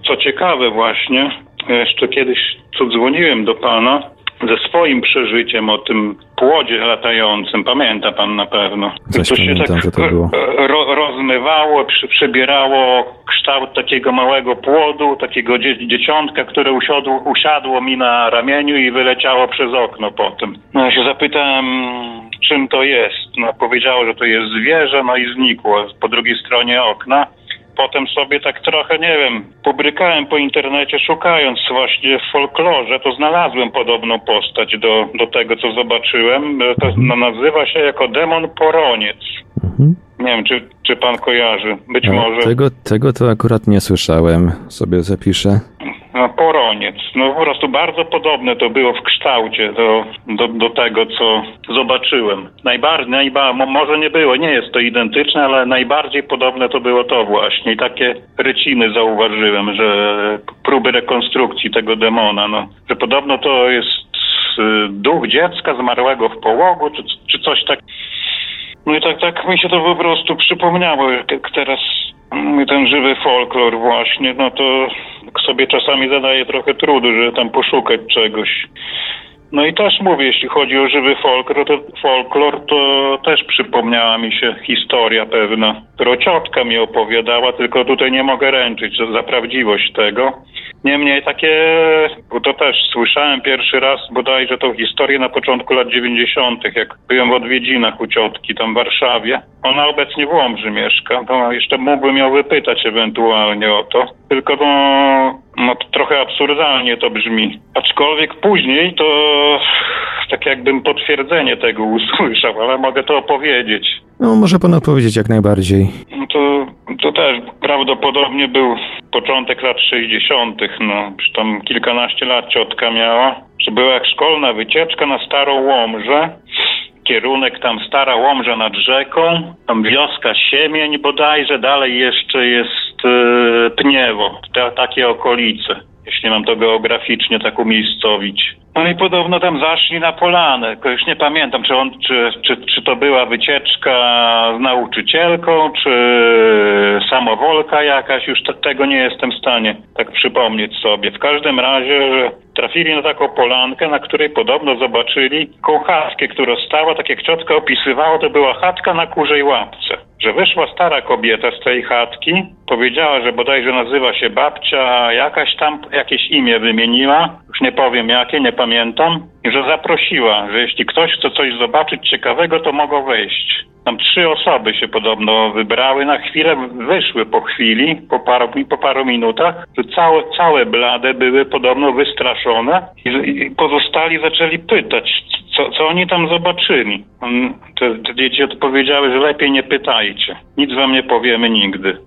Co ciekawe właśnie, jeszcze kiedyś co dzwoniłem do pana, ze swoim przeżyciem o tym płodzie latającym, pamięta pan na pewno. Coś to się tak to było. Ro, rozmywało, przy, przybierało kształt takiego małego płodu, takiego dzie, dzieciątka, które usiadło, usiadło mi na ramieniu i wyleciało przez okno potem. No ja się zapytałem, czym to jest. No powiedziało, że to jest zwierzę, no i znikło po drugiej stronie okna potem sobie tak trochę, nie wiem, pobrykałem po internecie, szukając właśnie w folklorze, to znalazłem podobną postać do, do tego, co zobaczyłem. To mhm. nazywa się jako demon poroniec. Mhm. Nie wiem, czy, czy pan kojarzy. Być może. Tego, tego to akurat nie słyszałem. Sobie zapiszę. No, poroniec. No po prostu bardzo podobne to było w kształcie do, do, do tego, co zobaczyłem. Najbardziej, najba, może nie było, nie jest to identyczne, ale najbardziej podobne to było to właśnie. I takie ryciny zauważyłem, że próby rekonstrukcji tego demona, no, że podobno to jest y, duch dziecka zmarłego w połogu, czy, czy coś tak. No i tak, tak mi się to po prostu przypomniało, jak teraz ten żywy folklor właśnie, no to sobie czasami zadaje trochę trudu, że tam poszukać czegoś. No i też mówię, jeśli chodzi o żywy folklor, to, folklor, to też przypomniała mi się historia pewna, którą ciotka mi opowiadała, tylko tutaj nie mogę ręczyć za prawdziwość tego. Niemniej takie, bo to też słyszałem pierwszy raz bodajże tą historię na początku lat 90., jak byłem w odwiedzinach u ciotki tam w Warszawie. Ona obecnie w Łomży mieszka, to jeszcze mógłbym ją wypytać ewentualnie o to. Tylko no, no trochę absurdalnie to brzmi. Aczkolwiek później to tak jakbym potwierdzenie tego usłyszał, ale mogę to opowiedzieć. No, może pan opowiedzieć jak najbardziej. No to, to też prawdopodobnie był początek lat 60., no, tam kilkanaście lat ciotka miała, że była jak szkolna wycieczka na Starą Łomżę, kierunek tam Stara Łomża nad rzeką, tam wioska Siemień bodajże, dalej jeszcze jest e, Pniewo, te, takie okolice, jeśli mam to geograficznie tak umiejscowić. No i podobno tam zaszli na polanę, już nie pamiętam, czy, on, czy, czy, czy to była wycieczka z nauczycielką, czy samowolka jakaś, już te, tego nie jestem w stanie tak przypomnieć sobie. W każdym razie, że trafili na taką polankę, na której podobno zobaczyli koło chatkę, która stała, tak jak ciotka opisywała, to była chatka na kurzej łapce. Że wyszła stara kobieta z tej chatki, powiedziała, że bodajże nazywa się babcia, jakaś tam, jakieś imię wymieniła, już nie powiem jakie, nie pamiętam, że zaprosiła, że jeśli ktoś chce coś zobaczyć ciekawego, to mogą wejść. Tam trzy osoby się podobno wybrały, na chwilę wyszły po chwili, po paru, po paru minutach, że całe, całe blade były podobno wystraszone i, i pozostali zaczęli pytać, co, co oni tam zobaczyli. Te, te dzieci odpowiedziały, że lepiej nie pytajcie, nic wam nie powiemy nigdy.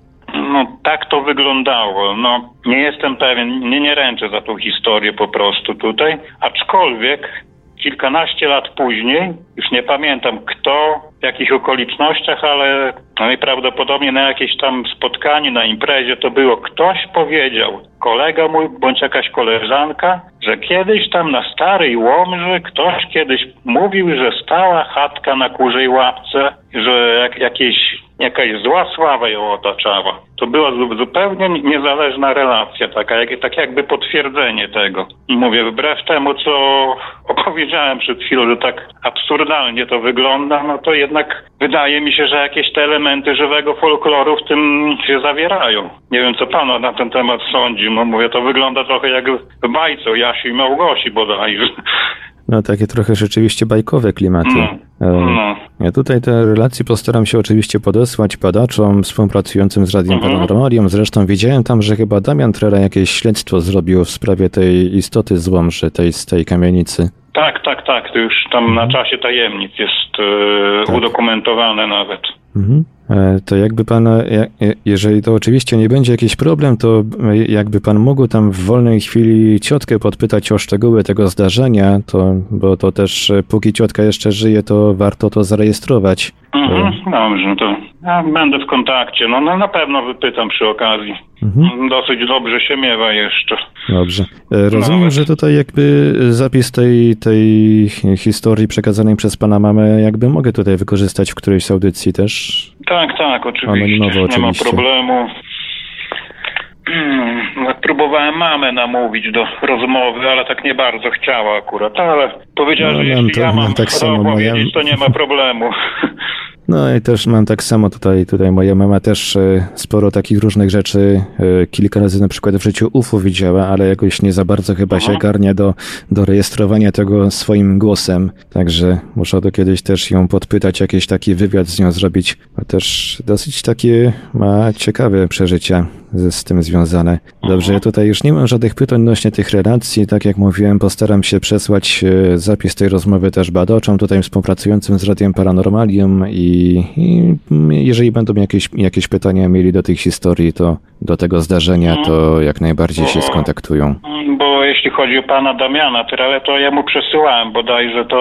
No tak to wyglądało. No nie jestem pewien, nie, nie ręczę za tą historię po prostu tutaj, aczkolwiek kilkanaście lat później, już nie pamiętam kto, w jakich okolicznościach, ale najprawdopodobniej na jakieś tam spotkaniu, na imprezie to było, ktoś powiedział, kolega mój bądź jakaś koleżanka, że kiedyś tam na Starej Łomży ktoś kiedyś mówił, że stała chatka na kurzej łapce, że jak, jakieś, jakaś zła sława ją otaczała. To była zupełnie niezależna relacja, taka, jak, tak jakby potwierdzenie tego. I mówię, wbrew temu, co opowiedziałem przed chwilą, że tak absurdalnie to wygląda, no to jednak wydaje mi się, że jakieś te elementy żywego folkloru w tym się zawierają. Nie wiem, co pan na ten temat sądzi. No mówię, to wygląda trochę jak w bajce o Jasi i Małgosi bodajże. No takie trochę rzeczywiście bajkowe klimaty. No, no. Ja tutaj te relacje postaram się oczywiście podesłać badaczom współpracującym z Radiem mhm. Paranormalium. Zresztą widziałem tam, że chyba Damian Trera jakieś śledztwo zrobił w sprawie tej istoty złomży, tej z tej kamienicy. Tak, tak, tak. To już tam mhm. na czasie tajemnic jest e, tak. udokumentowane nawet. Mhm. E, to jakby pan, e, jeżeli to oczywiście nie będzie jakiś problem, to jakby pan mógł tam w wolnej chwili ciotkę podpytać o szczegóły tego zdarzenia, to, bo to też póki ciotka jeszcze żyje, to warto to zarejestrować. Mhm, dobrze, no to ja będę w kontakcie. No, no na pewno wypytam przy okazji. Mhm. Dosyć dobrze się miewa jeszcze. Dobrze. E, rozumiem, Nawet. że tutaj jakby zapis tej, tej historii przekazanej przez pana mamę jakby mogę tutaj wykorzystać w którejś audycji też? Tak, tak, oczywiście. oczywiście. Nie ma problemu. Hmm, próbowałem mamę namówić do rozmowy, ale tak nie bardzo chciała akurat, ale powiedziała, no, że jeśli to, ja mam tak samo powiedzieć, to nie ma problemu. No i też mam tak samo tutaj, tutaj moja mama też e, sporo takich różnych rzeczy, e, kilka razy na przykład w życiu UFO widziała, ale jakoś nie za bardzo chyba Aha. się mhm. garnia do, do rejestrowania tego swoim głosem, także muszę to kiedyś też ją podpytać, jakiś taki wywiad z nią zrobić, bo też dosyć takie ma ciekawe przeżycia z tym związane. Dobrze, ja tutaj już nie mam żadnych pytań odnośnie tych relacji. Tak jak mówiłem, postaram się przesłać e, zapis tej rozmowy też badaczom, tutaj współpracującym z Radiem Paranormalium i, i jeżeli będą jakieś, jakieś pytania mieli do tych historii, to do tego zdarzenia, to jak najbardziej się skontaktują. Bo jeśli chodzi o pana Damiana Tyrele, to ja mu przesyłałem bodajże to,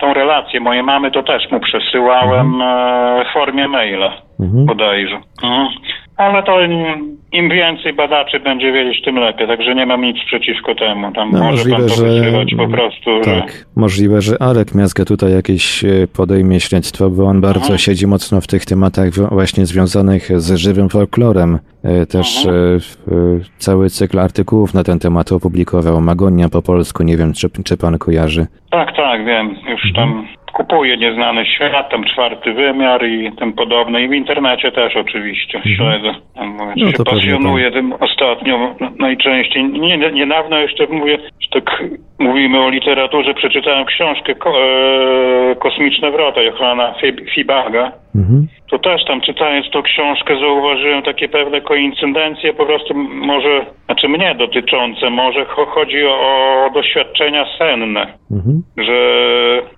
tą relację mojej mamy, to też mu przesyłałem mhm. E, w formie maila mhm. bodajże. Mhm. Ale to im, im więcej badaczy będzie wiedzieć, tym lepiej, także nie mam nic przeciwko temu. Tam No, może możliwe, pan to że- po prostu, że... Tak, możliwe, że Arek Miazga tutaj jakieś e, podejmie śledztwo, bo on bardzo Mhm. siedzi mocno w tych tematach właśnie związanych z żywym folklorem. E, Też Mhm. e, e, cały cykl artykułów na ten temat opublikował. Magonia po polsku, nie wiem, czy, czy pan kojarzy. Tak, tak, wiem. Już tam kupuję Nieznany Świat, tam czwarty wymiar i tym podobne. I w internecie też oczywiście śledzę. Tam mówię, No się pasjonuję tym ostatnio najczęściej. Nie, niedawno jeszcze mówię, że tak mówimy o literaturze, przeczytałem książkę ko, e, Kosmiczne Wrota Johana Fib- Fibaga. Mhm. To też tam czytając tą książkę zauważyłem takie pewne koincydencje, po prostu może, znaczy mnie dotyczące, może cho- chodzi o doświadczenia senne Mhm. że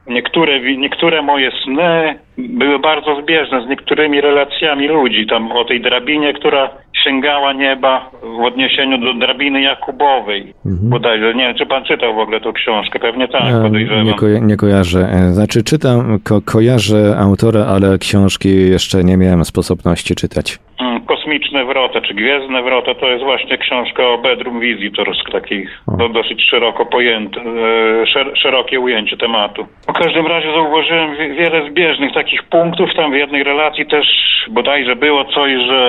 niektóre, niektóre moje sny były bardzo zbieżne z niektórymi relacjami ludzi. Tam o tej drabinie, która sięgała nieba w odniesieniu do drabiny Jakubowej. Mhm. Bodajże, nie wiem, czy pan czytał w ogóle tą książkę? Pewnie tak, E, podejrzewam. nie, koja- nie kojarzę. E, Znaczy czytam, ko- kojarzę autora, ale książki jeszcze nie miałem sposobności czytać. Kosmiczne wrota, czy Gwiezdne wrota, to jest właśnie książka o Bedroom Visitors, takich O. no, dosyć szeroko pojęte, e, szer, szerokie ujęcie tematu. W każdym razie zauważyłem wie- wiele zbieżnych takich punktów. Tam w jednej relacji też bodajże było coś, że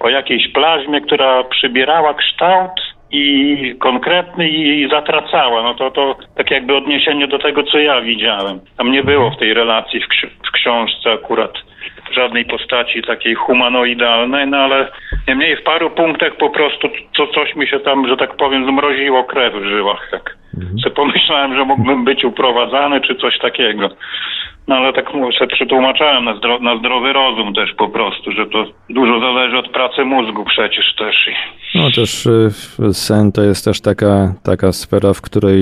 o jakiejś plazmie, która przybierała kształt i konkretny i zatracała. No to, to tak jakby odniesienie do tego, co ja widziałem. Tam nie było w tej relacji w, ksi- w książce akurat żadnej postaci takiej humanoidalnej, no ale niemniej w paru punktach po prostu co, coś mi się tam, że tak powiem, zmroziło krew w żyłach. Tak. Se pomyślałem, że mógłbym być uprowadzany czy coś takiego. No ale tak se przetłumaczałem na, zdro, na zdrowy rozum też po prostu, że to dużo zależy od pracy mózgu przecież też. I, No też y, sen to jest też taka, taka sfera, w której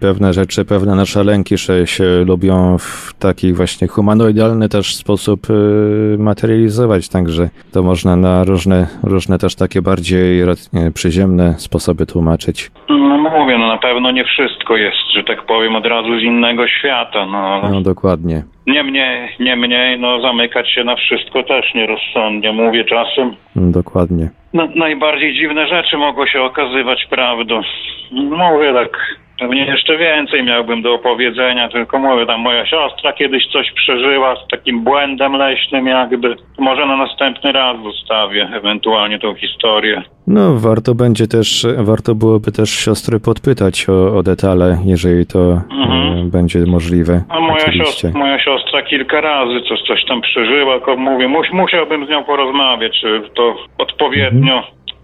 pewne rzeczy, pewne nasze lęki się, się lubią w taki właśnie humanoidalny też sposób y, materializować, także to można na różne, różne też takie bardziej przyziemne sposoby tłumaczyć. no mówię, no na pewno nie wszystko jest, że tak powiem, od razu z innego świata, no. No dokładnie. Niemniej, niemniej, no zamykać się na wszystko też nierozsądnie. Mówię czasem, No, dokładnie. no, najbardziej dziwne rzeczy mogą się okazywać prawdą. Mówię tak, pewnie jeszcze więcej miałbym do opowiedzenia, tylko mówię, tam moja siostra kiedyś coś przeżyła z takim błędem leśnym jakby. Może na następny raz zostawię ewentualnie tą historię. No warto będzie też, warto byłoby też siostry podpytać o, o detale, jeżeli to Mhm. y, będzie możliwe. A moja siostra, moja siostra kilka razy coś, coś tam przeżyła, tylko mówię, mus, musiałbym z nią porozmawiać, czy to odpowiednio,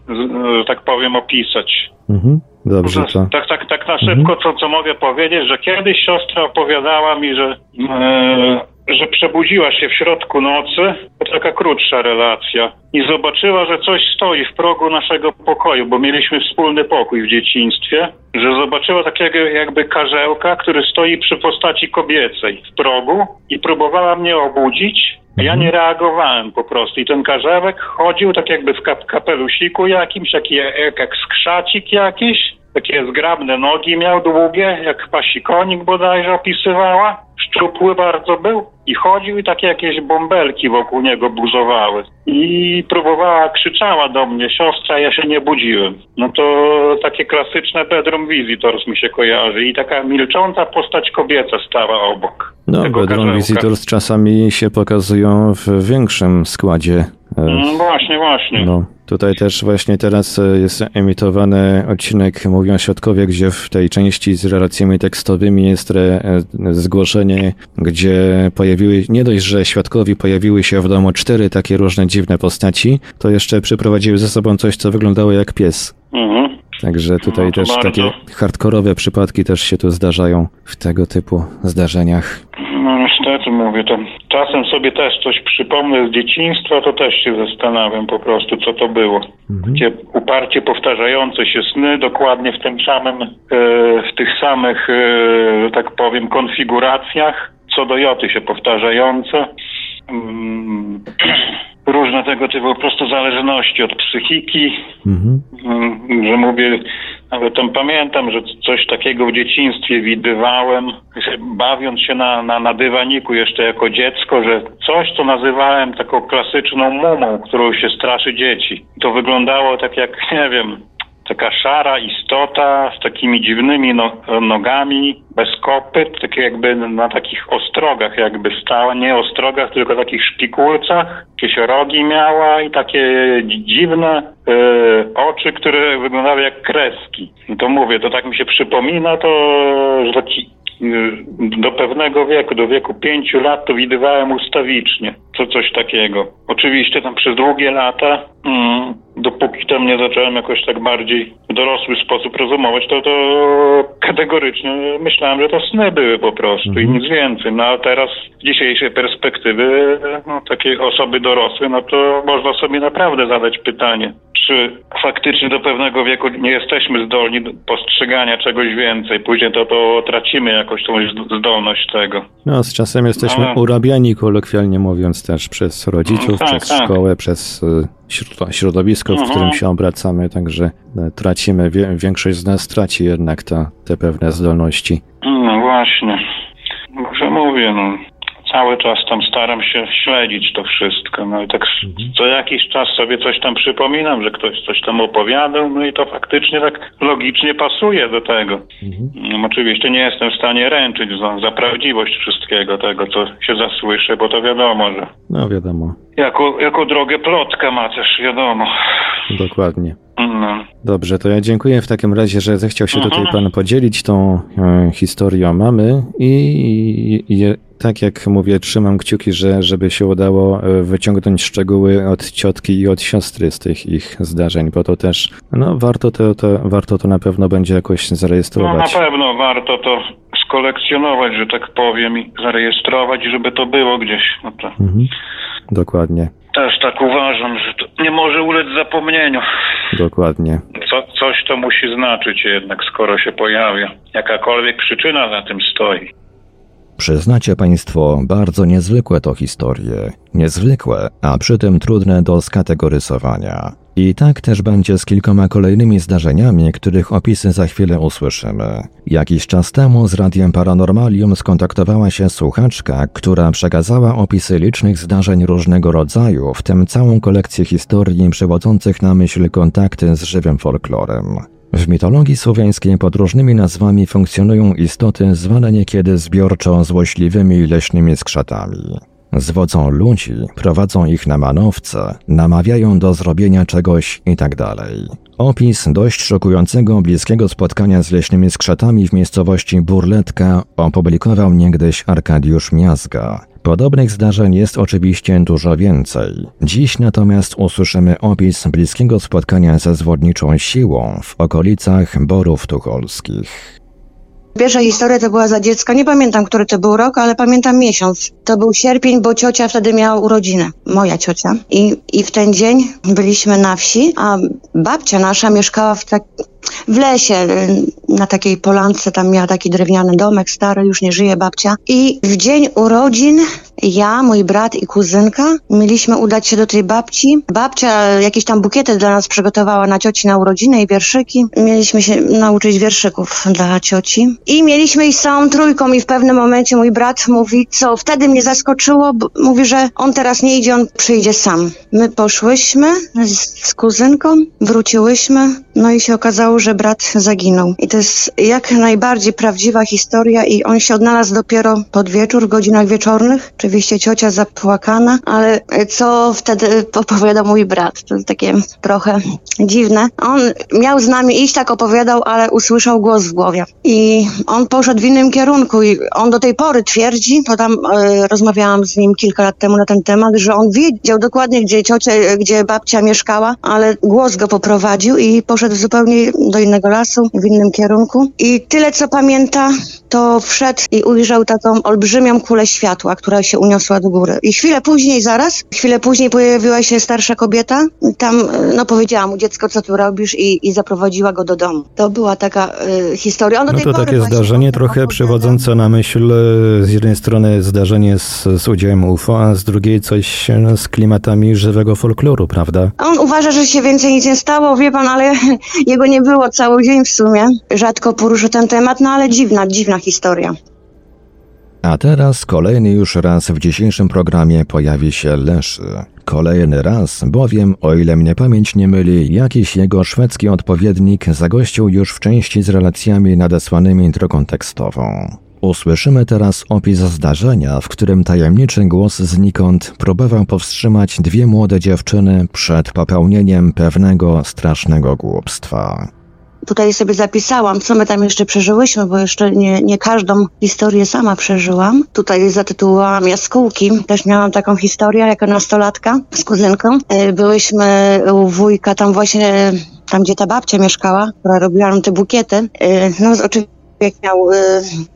z, że tak powiem, opisać. Mhm. Dobrze to. Tak, tak, tak na szybko, co, co mogę powiedzieć, że kiedyś siostra opowiadała mi, że, e, że przebudziła się w środku nocy, to taka krótsza relacja, i zobaczyła, że coś stoi w progu naszego pokoju, bo mieliśmy wspólny pokój w dzieciństwie, że zobaczyła takiego jakby karzełka, który stoi przy postaci kobiecej w progu i próbowała mnie obudzić. Ja nie reagowałem po prostu i ten karzełek chodził tak jakby w kap- kapelusiku jakimś, taki jak, jak skrzacik jakiś, takie zgrabne nogi miał długie, jak pasikonik bodajże opisywała. Szczupły bardzo był i chodził i takie jakieś bąbelki wokół niego buzowały. I próbowała, krzyczała do mnie, siostra, ja się nie budziłem. No to takie klasyczne bedroom visitors mi się kojarzy i taka milcząca postać kobieca stała obok. No, Bedroom. Visitors czasami się pokazują w większym składzie. e, Mm, właśnie, właśnie. No, tutaj też właśnie teraz e, jest emitowany odcinek Mówią Świadkowie, gdzie w tej części z relacjami tekstowymi jest e, zgłoszenie, gdzie pojawiły, nie dość, że świadkowi pojawiły się w domu cztery takie różne dziwne postaci, to jeszcze przyprowadziły ze sobą coś, co wyglądało jak pies. Mhm. Także tutaj No też bardzo. takie hardkorowe przypadki też się tu zdarzają w tego typu zdarzeniach. No niestety mówię, to czasem sobie też coś przypomnę z dzieciństwa, to też się zastanawiam po prostu, co to było. Takie uparcie powtarzające się sny, dokładnie w tym samym, e, w tych samych, e, że tak powiem, konfiguracjach, co do joty się powtarzające. Mm, Różne tego typu po prostu zależności od psychiki, Mhm. Mm, że mówię, ale tam pamiętam, że coś takiego w dzieciństwie widywałem, bawiąc się na, na, na dywaniku jeszcze jako dziecko, że coś, co nazywałem taką klasyczną mumą, którą się straszy dzieci. To wyglądało tak jak, nie wiem, taka szara istota z takimi dziwnymi no, nogami, bez kopyt, takie jakby na takich ostrogach jakby stała, nie ostrogach, tylko takich szpikulcach, jakieś rogi miała i takie dziwne e, oczy, które wyglądały jak kreski. I to mówię, to tak mi się przypomina, to że taki do pewnego wieku, do wieku pięciu lat to widywałem ustawicznie, co coś takiego. Oczywiście tam przez długie lata mm, dopóki tam nie zacząłem jakoś tak bardziej w dorosły sposób rozumować, to to kategorycznie myślałem, że to sny były po prostu mhm. i nic więcej. No a teraz z dzisiejszej perspektywy no, takiej osoby dorosłej, no to można sobie naprawdę zadać pytanie, czy faktycznie do pewnego wieku nie jesteśmy zdolni do postrzegania czegoś więcej. Później to, to tracimy jakoś tą zdolność tego. No, z czasem jesteśmy Ale... urabiani, kolokwialnie mówiąc, też przez rodziców, tak, przez tak. szkołę, przez y, środowisko, w którym mhm. się obracamy, także e, tracimy, większość z nas traci jednak te, te pewne zdolności. No właśnie. Może mówię, no, cały czas tam staram się śledzić to wszystko. No i tak mhm. co jakiś czas sobie coś tam przypominam, że ktoś coś tam opowiadał, no i to faktycznie tak logicznie pasuje do tego. Mhm. No, oczywiście nie jestem w stanie ręczyć za, za prawdziwość wszystkiego tego, co się zasłyszę, bo to wiadomo, że... No wiadomo. Jako, jako drogę plotka ma też, wiadomo. Dokładnie. No. Dobrze, to ja dziękuję w takim razie, że zechciał się tutaj Pan podzielić tą e, historią mamy i, i, tak jak mówię, trzymam kciuki, że żeby się udało e, wyciągnąć szczegóły od ciotki i od siostry z tych ich zdarzeń, bo to też, no warto to, to, warto to na pewno będzie jakoś zarejestrować. No na pewno warto to skolekcjonować, że tak powiem i zarejestrować, żeby to było gdzieś. No to... Mhm. Dokładnie. Też tak uważam, że to nie może ulec zapomnieniu. Dokładnie. Co, coś to musi znaczyć jednak, skoro się pojawia. Jakakolwiek przyczyna za tym stoi. Przyznacie Państwo, bardzo niezwykłe to historie. Niezwykłe, a przy tym trudne do skategoryzowania. I tak też będzie z kilkoma kolejnymi zdarzeniami, których opisy za chwilę usłyszymy. Jakiś czas temu z Radiem Paranormalium skontaktowała się słuchaczka, która przekazała opisy licznych zdarzeń różnego rodzaju, w tym całą kolekcję historii przywodzących na myśl kontakty z żywym folklorem. W mitologii słowiańskiej pod różnymi nazwami funkcjonują istoty zwane niekiedy zbiorczo złośliwymi leśnymi skrzatami. Zwodzą ludzi, prowadzą ich na manowce, namawiają do zrobienia czegoś itd. Tak Opis dość szokującego bliskiego spotkania z leśnymi skrzatami w miejscowości Burletka opublikował niegdyś Arkadiusz Miazga. Podobnych zdarzeń jest oczywiście dużo więcej. Dziś natomiast usłyszymy opis bliskiego spotkania ze zwodniczą siłą w okolicach Borów Tucholskich. Pierwsza historia to była za dziecka. Nie pamiętam, który to był rok, ale pamiętam miesiąc. To był sierpień, bo ciocia wtedy miała urodziny. Moja ciocia. I, i w ten dzień byliśmy na wsi, a babcia nasza mieszkała w tak, w lesie, na takiej polance, tam miała taki drewniany domek stary, już nie żyje babcia. I w dzień urodzin ja, mój brat i kuzynka mieliśmy udać się do tej babci. Babcia jakieś tam bukiety dla nas przygotowała na cioci na urodziny i wierszyki. Mieliśmy się nauczyć wierszyków dla cioci. I mieliśmy iść całą trójką i w pewnym momencie mój brat mówi, co wtedy mnie zaskoczyło, mówi, że on teraz nie idzie, on przyjdzie sam. My poszłyśmy z, z kuzynką, wróciłyśmy, no i się okazało, że brat zaginął. I to jest jak najbardziej prawdziwa historia i on się odnalazł dopiero pod wieczór, w godzinach wieczornych. Oczywiście ciocia zapłakana, ale co wtedy opowiada mój brat? To takie trochę dziwne. On miał z nami iść, tak opowiadał, ale usłyszał głos w głowie. I on poszedł w innym kierunku i on do tej pory twierdzi, bo tam e, rozmawiałam z nim kilka lat temu na ten temat, że on wiedział dokładnie, gdzie ciocia, gdzie babcia mieszkała, ale głos go poprowadził i poszedł zupełnie do innego lasu, w innym kierunku. I tyle, co pamięta, to wszedł i ujrzał taką olbrzymią kulę światła, która się uniosła do góry. I chwilę później, zaraz, chwilę później pojawiła się starsza kobieta. Tam, no powiedziała mu dziecko, co tu robisz i, i zaprowadziła go do domu. To była taka y, historia. On No to takie zdarzenie trochę przywodzące na myśl e, z jednej strony zdarzenie z, z udziałem UFO, a z drugiej coś z klimatami żywego folkloru, prawda? On uważa, że się więcej nic nie stało, wie pan, ale jego nie było cały dzień w sumie. Rzadko poruszy ten temat, no ale dziwna, dziwna historia. A teraz kolejny już raz w dzisiejszym programie pojawi się Leszy. Kolejny raz, bowiem, o ile mnie pamięć nie myli, jakiś jego szwedzki odpowiednik zagościł już w części z relacjami nadesłanymi drogą tekstową. Usłyszymy teraz opis zdarzenia, w którym tajemniczy głos znikąd próbował powstrzymać dwie młode dziewczyny przed popełnieniem pewnego strasznego głupstwa. Tutaj sobie zapisałam, co my tam jeszcze przeżyłyśmy, bo jeszcze nie, nie każdą historię sama przeżyłam. Tutaj zatytułowałam Jaskółki. Też miałam taką historię jako nastolatka z kuzynką. E, Byłyśmy u wujka tam właśnie, tam gdzie ta babcia mieszkała, która robiła nam te bukiety. E, No oczywiście jak miał y,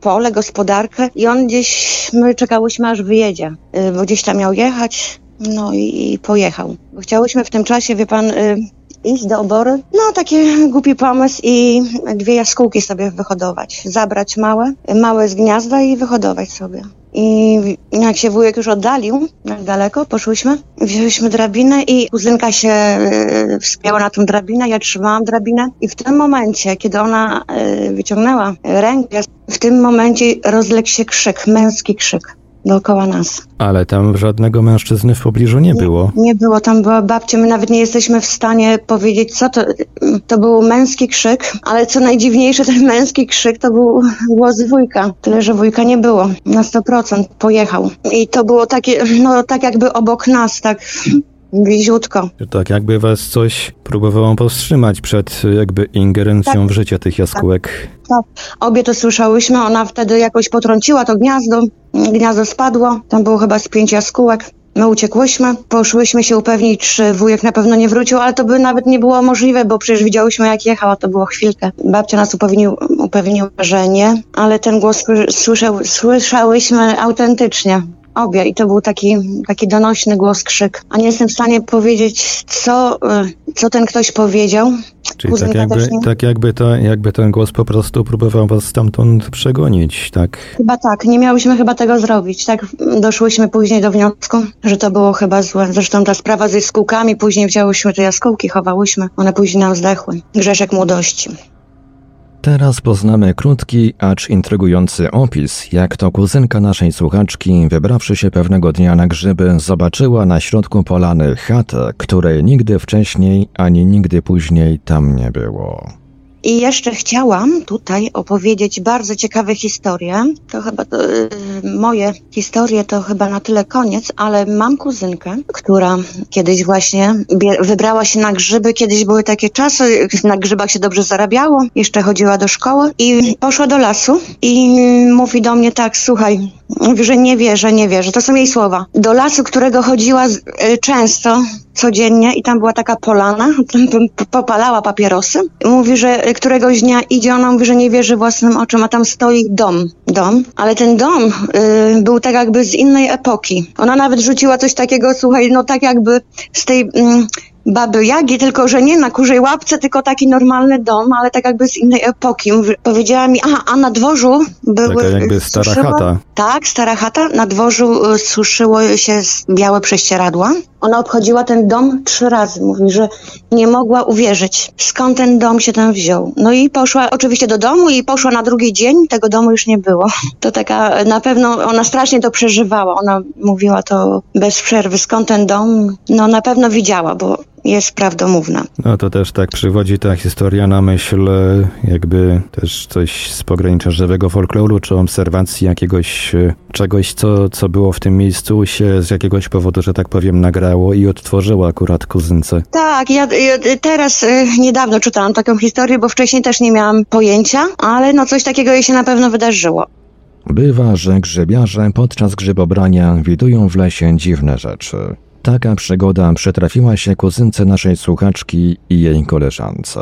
pole, gospodarkę i on gdzieś, my czekałyśmy aż wyjedzie, y, bo gdzieś tam miał jechać, no i, i pojechał. Chciałyśmy w tym czasie, wie pan, y, iść do obory. No, taki głupi pomysł i dwie jaskółki sobie wyhodować. Zabrać małe, małe z gniazda i wyhodować sobie. I jak się wujek już oddalił, jak daleko, poszłyśmy, wzięłyśmy drabinę i kuzynka się y, wspięła na tą drabinę, ja trzymałam drabinę i w tym momencie, kiedy ona y, wyciągnęła rękę, w tym momencie rozległ się krzyk, męski krzyk dookoła nas. Ale tam żadnego mężczyzny w pobliżu nie było. Nie było, tam była babcia, my nawet nie jesteśmy w stanie powiedzieć, co to. To był męski krzyk, ale co najdziwniejsze, ten męski krzyk to był głos wujka. Tyle, że wujka nie było. Na 100% pojechał. I to było takie, no tak jakby obok nas, tak bliziutko. Tak jakby was coś próbowało powstrzymać przed jakby ingerencją w życie tych jaskółek. Obie to słyszałyśmy, ona wtedy jakoś potrąciła to gniazdo. Gniazdo spadło, tam było chyba z pięć jaskółek. My uciekłyśmy, poszłyśmy się upewnić, czy wujek na pewno nie wrócił, ale to by nawet nie było możliwe, bo przecież widziałyśmy jak jechał, a to było chwilkę. Babcia nas upewnił, upewniła, że nie, ale ten głos sły- słyszał, słyszałyśmy autentycznie. Obie i to był taki, taki donośny głos, krzyk. A nie jestem w stanie powiedzieć, co, y, co ten ktoś powiedział. Czyli tak jakby, tak jakby, to, jakby ten głos po prostu próbował was stamtąd przegonić, tak? Chyba tak, nie miałyśmy chyba tego zrobić. Tak doszłyśmy później do wniosku, że to było chyba złe. Zresztą ta sprawa ze jaskółkami, później wzięłyśmy te jaskółki, chowałyśmy. One później nam zdechły. Grzeszek młodości. Teraz poznamy krótki, acz intrygujący opis, jak to kuzynka naszej słuchaczki, wybrawszy się pewnego dnia na grzyby, zobaczyła na środku polany chatę, której nigdy wcześniej ani nigdy później tam nie było. I jeszcze chciałam tutaj opowiedzieć bardzo ciekawe historie. To chyba to, y, moje historie to chyba na tyle koniec, ale mam kuzynkę, która kiedyś właśnie wybrała się na grzyby. Kiedyś były takie czasy, na grzybach się dobrze zarabiało. Jeszcze chodziła do szkoły i poszła do lasu i mówi do mnie tak, słuchaj, mówi, że nie wierzę, nie wierzę. To są jej słowa. Do lasu, którego chodziła y, często, codziennie i tam była taka polana, popalała papierosy. Mówi, że któregoś dnia idzie, ona mówi, że nie wierzy własnym oczom, a tam stoi dom. Dom, ale ten dom y, był tak jakby z innej epoki. Ona nawet rzuciła coś takiego, słuchaj, no tak jakby z tej mm, baby Jagi, tylko że nie na kurzej łapce, tylko taki normalny dom, ale tak jakby z innej epoki. Powiedziała mi, a, a na dworzu były... Taka jakby stara suszyło- chata. tak, stara chata. Na dworzu y, suszyło się białe prześcieradła. Ona obchodziła ten dom trzy razy. Mówi, że nie mogła uwierzyć, skąd ten dom się tam wziął. No i poszła oczywiście do domu i poszła na drugi dzień. Tego domu już nie było. To taka, na pewno ona strasznie to przeżywała. Ona mówiła to bez przerwy, skąd ten dom. No na pewno widziała, bo jest prawdomówna. No to też tak przywodzi ta historia na myśl e, jakby też coś z pogranicza żywego folkloru, czy obserwacji jakiegoś e, czegoś, co, co było w tym miejscu się z jakiegoś powodu, że tak powiem, nagrało i odtworzyło akurat kuzynce. Tak, ja, ja teraz y, niedawno czytałam taką historię, bo wcześniej też nie miałam pojęcia, ale no coś takiego jej się na pewno wydarzyło. Bywa, że grzybiarze podczas grzybobrania widują w lesie dziwne rzeczy. Taka przygoda przytrafiła się kuzynce naszej słuchaczki i jej koleżance.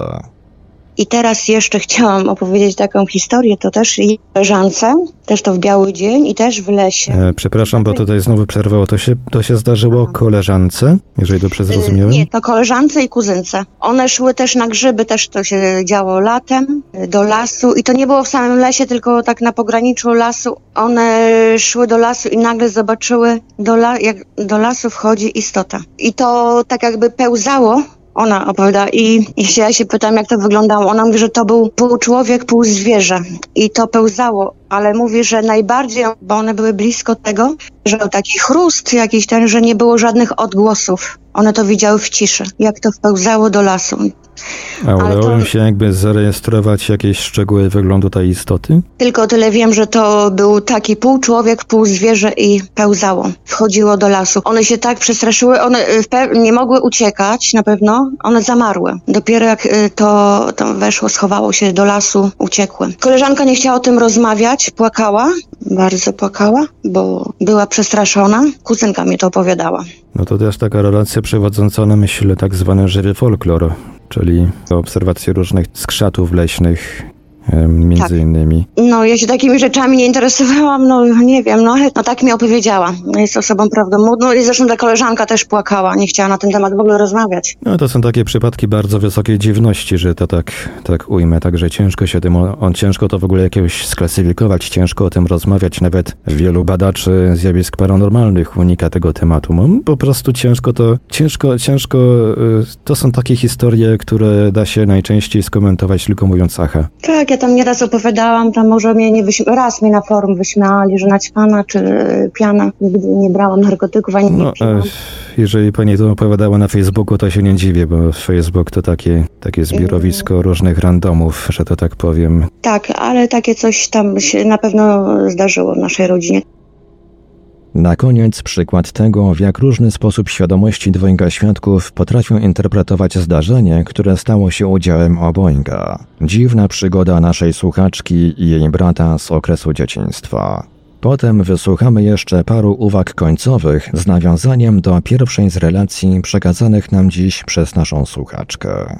I teraz jeszcze chciałam opowiedzieć taką historię, to też jej koleżance, też to w biały dzień i też w lesie. E, przepraszam, bo tutaj znowu przerwało. To się, to się zdarzyło koleżance, jeżeli dobrze zrozumiałem? Nie, to koleżance i kuzynce. One szły też na grzyby, też to się działo latem, do lasu i to nie było w samym lesie, tylko tak na pograniczu lasu. One szły do lasu i nagle zobaczyły, do, la, jak do lasu wchodzi istota. I to tak jakby pełzało ona opowiada i, i ja się pytam, jak to wyglądało. Ona mówi, że to był pół człowiek, pół zwierzę i to pełzało, ale mówi, że najbardziej, bo one były blisko tego, że taki chrust jakiś ten, że nie było żadnych odgłosów. One to widziały w ciszy, jak to wpełzało do lasu. A udało to... się jakby zarejestrować jakieś szczegóły wyglądu tej istoty? Tylko tyle wiem, że to był taki pół człowiek, pół zwierzę i pełzało. Wchodziło do lasu. One się tak przestraszyły, one nie mogły uciekać na pewno, one zamarły. Dopiero jak y, to, to weszło, schowało się do lasu, uciekły. Koleżanka nie chciała o tym rozmawiać, płakała, bardzo płakała, bo była przestraszona. Kuzynka mi to opowiadała. No to też taka relacja przewodząca na myśl tak zwany żywy folklor, czyli obserwacje różnych skrzatów leśnych, między tak. innymi. No, ja się takimi rzeczami nie interesowałam, no nie wiem, no, no tak mi opowiedziała. Jest osobą prawdomówną i zresztą ta koleżanka też płakała, nie chciała na ten temat w ogóle rozmawiać. No to są takie przypadki bardzo wysokiej dziwności, że to tak, tak ujmę, także ciężko się tym, on ciężko to w ogóle jakiegoś sklasyfikować, ciężko o tym rozmawiać, nawet wielu badaczy zjawisk paranormalnych unika tego tematu. No, po prostu ciężko to, ciężko, ciężko, y, to są takie historie, które da się najczęściej skomentować tylko mówiąc aha. Tak, ja tam nieraz opowiadałam, tam może mnie nie wyśmia- raz mnie na forum wyśmiali, że naćpana czy piana, nigdy nie brałam narkotyków, ani no, nie e, Jeżeli pani to opowiadała na Facebooku, to się nie dziwię, bo Facebook to takie, takie zbiorowisko mm. różnych randomów, że to tak powiem. Tak, ale takie coś tam się na pewno zdarzyło w naszej rodzinie. Na koniec przykład tego, w jak różny sposób świadomości dwojga świadków potrafią interpretować zdarzenie, które stało się udziałem obojga. Dziwna przygoda naszej słuchaczki i jej brata z okresu dzieciństwa. Potem wysłuchamy jeszcze paru uwag końcowych z nawiązaniem do pierwszej z relacji przekazanych nam dziś przez naszą słuchaczkę.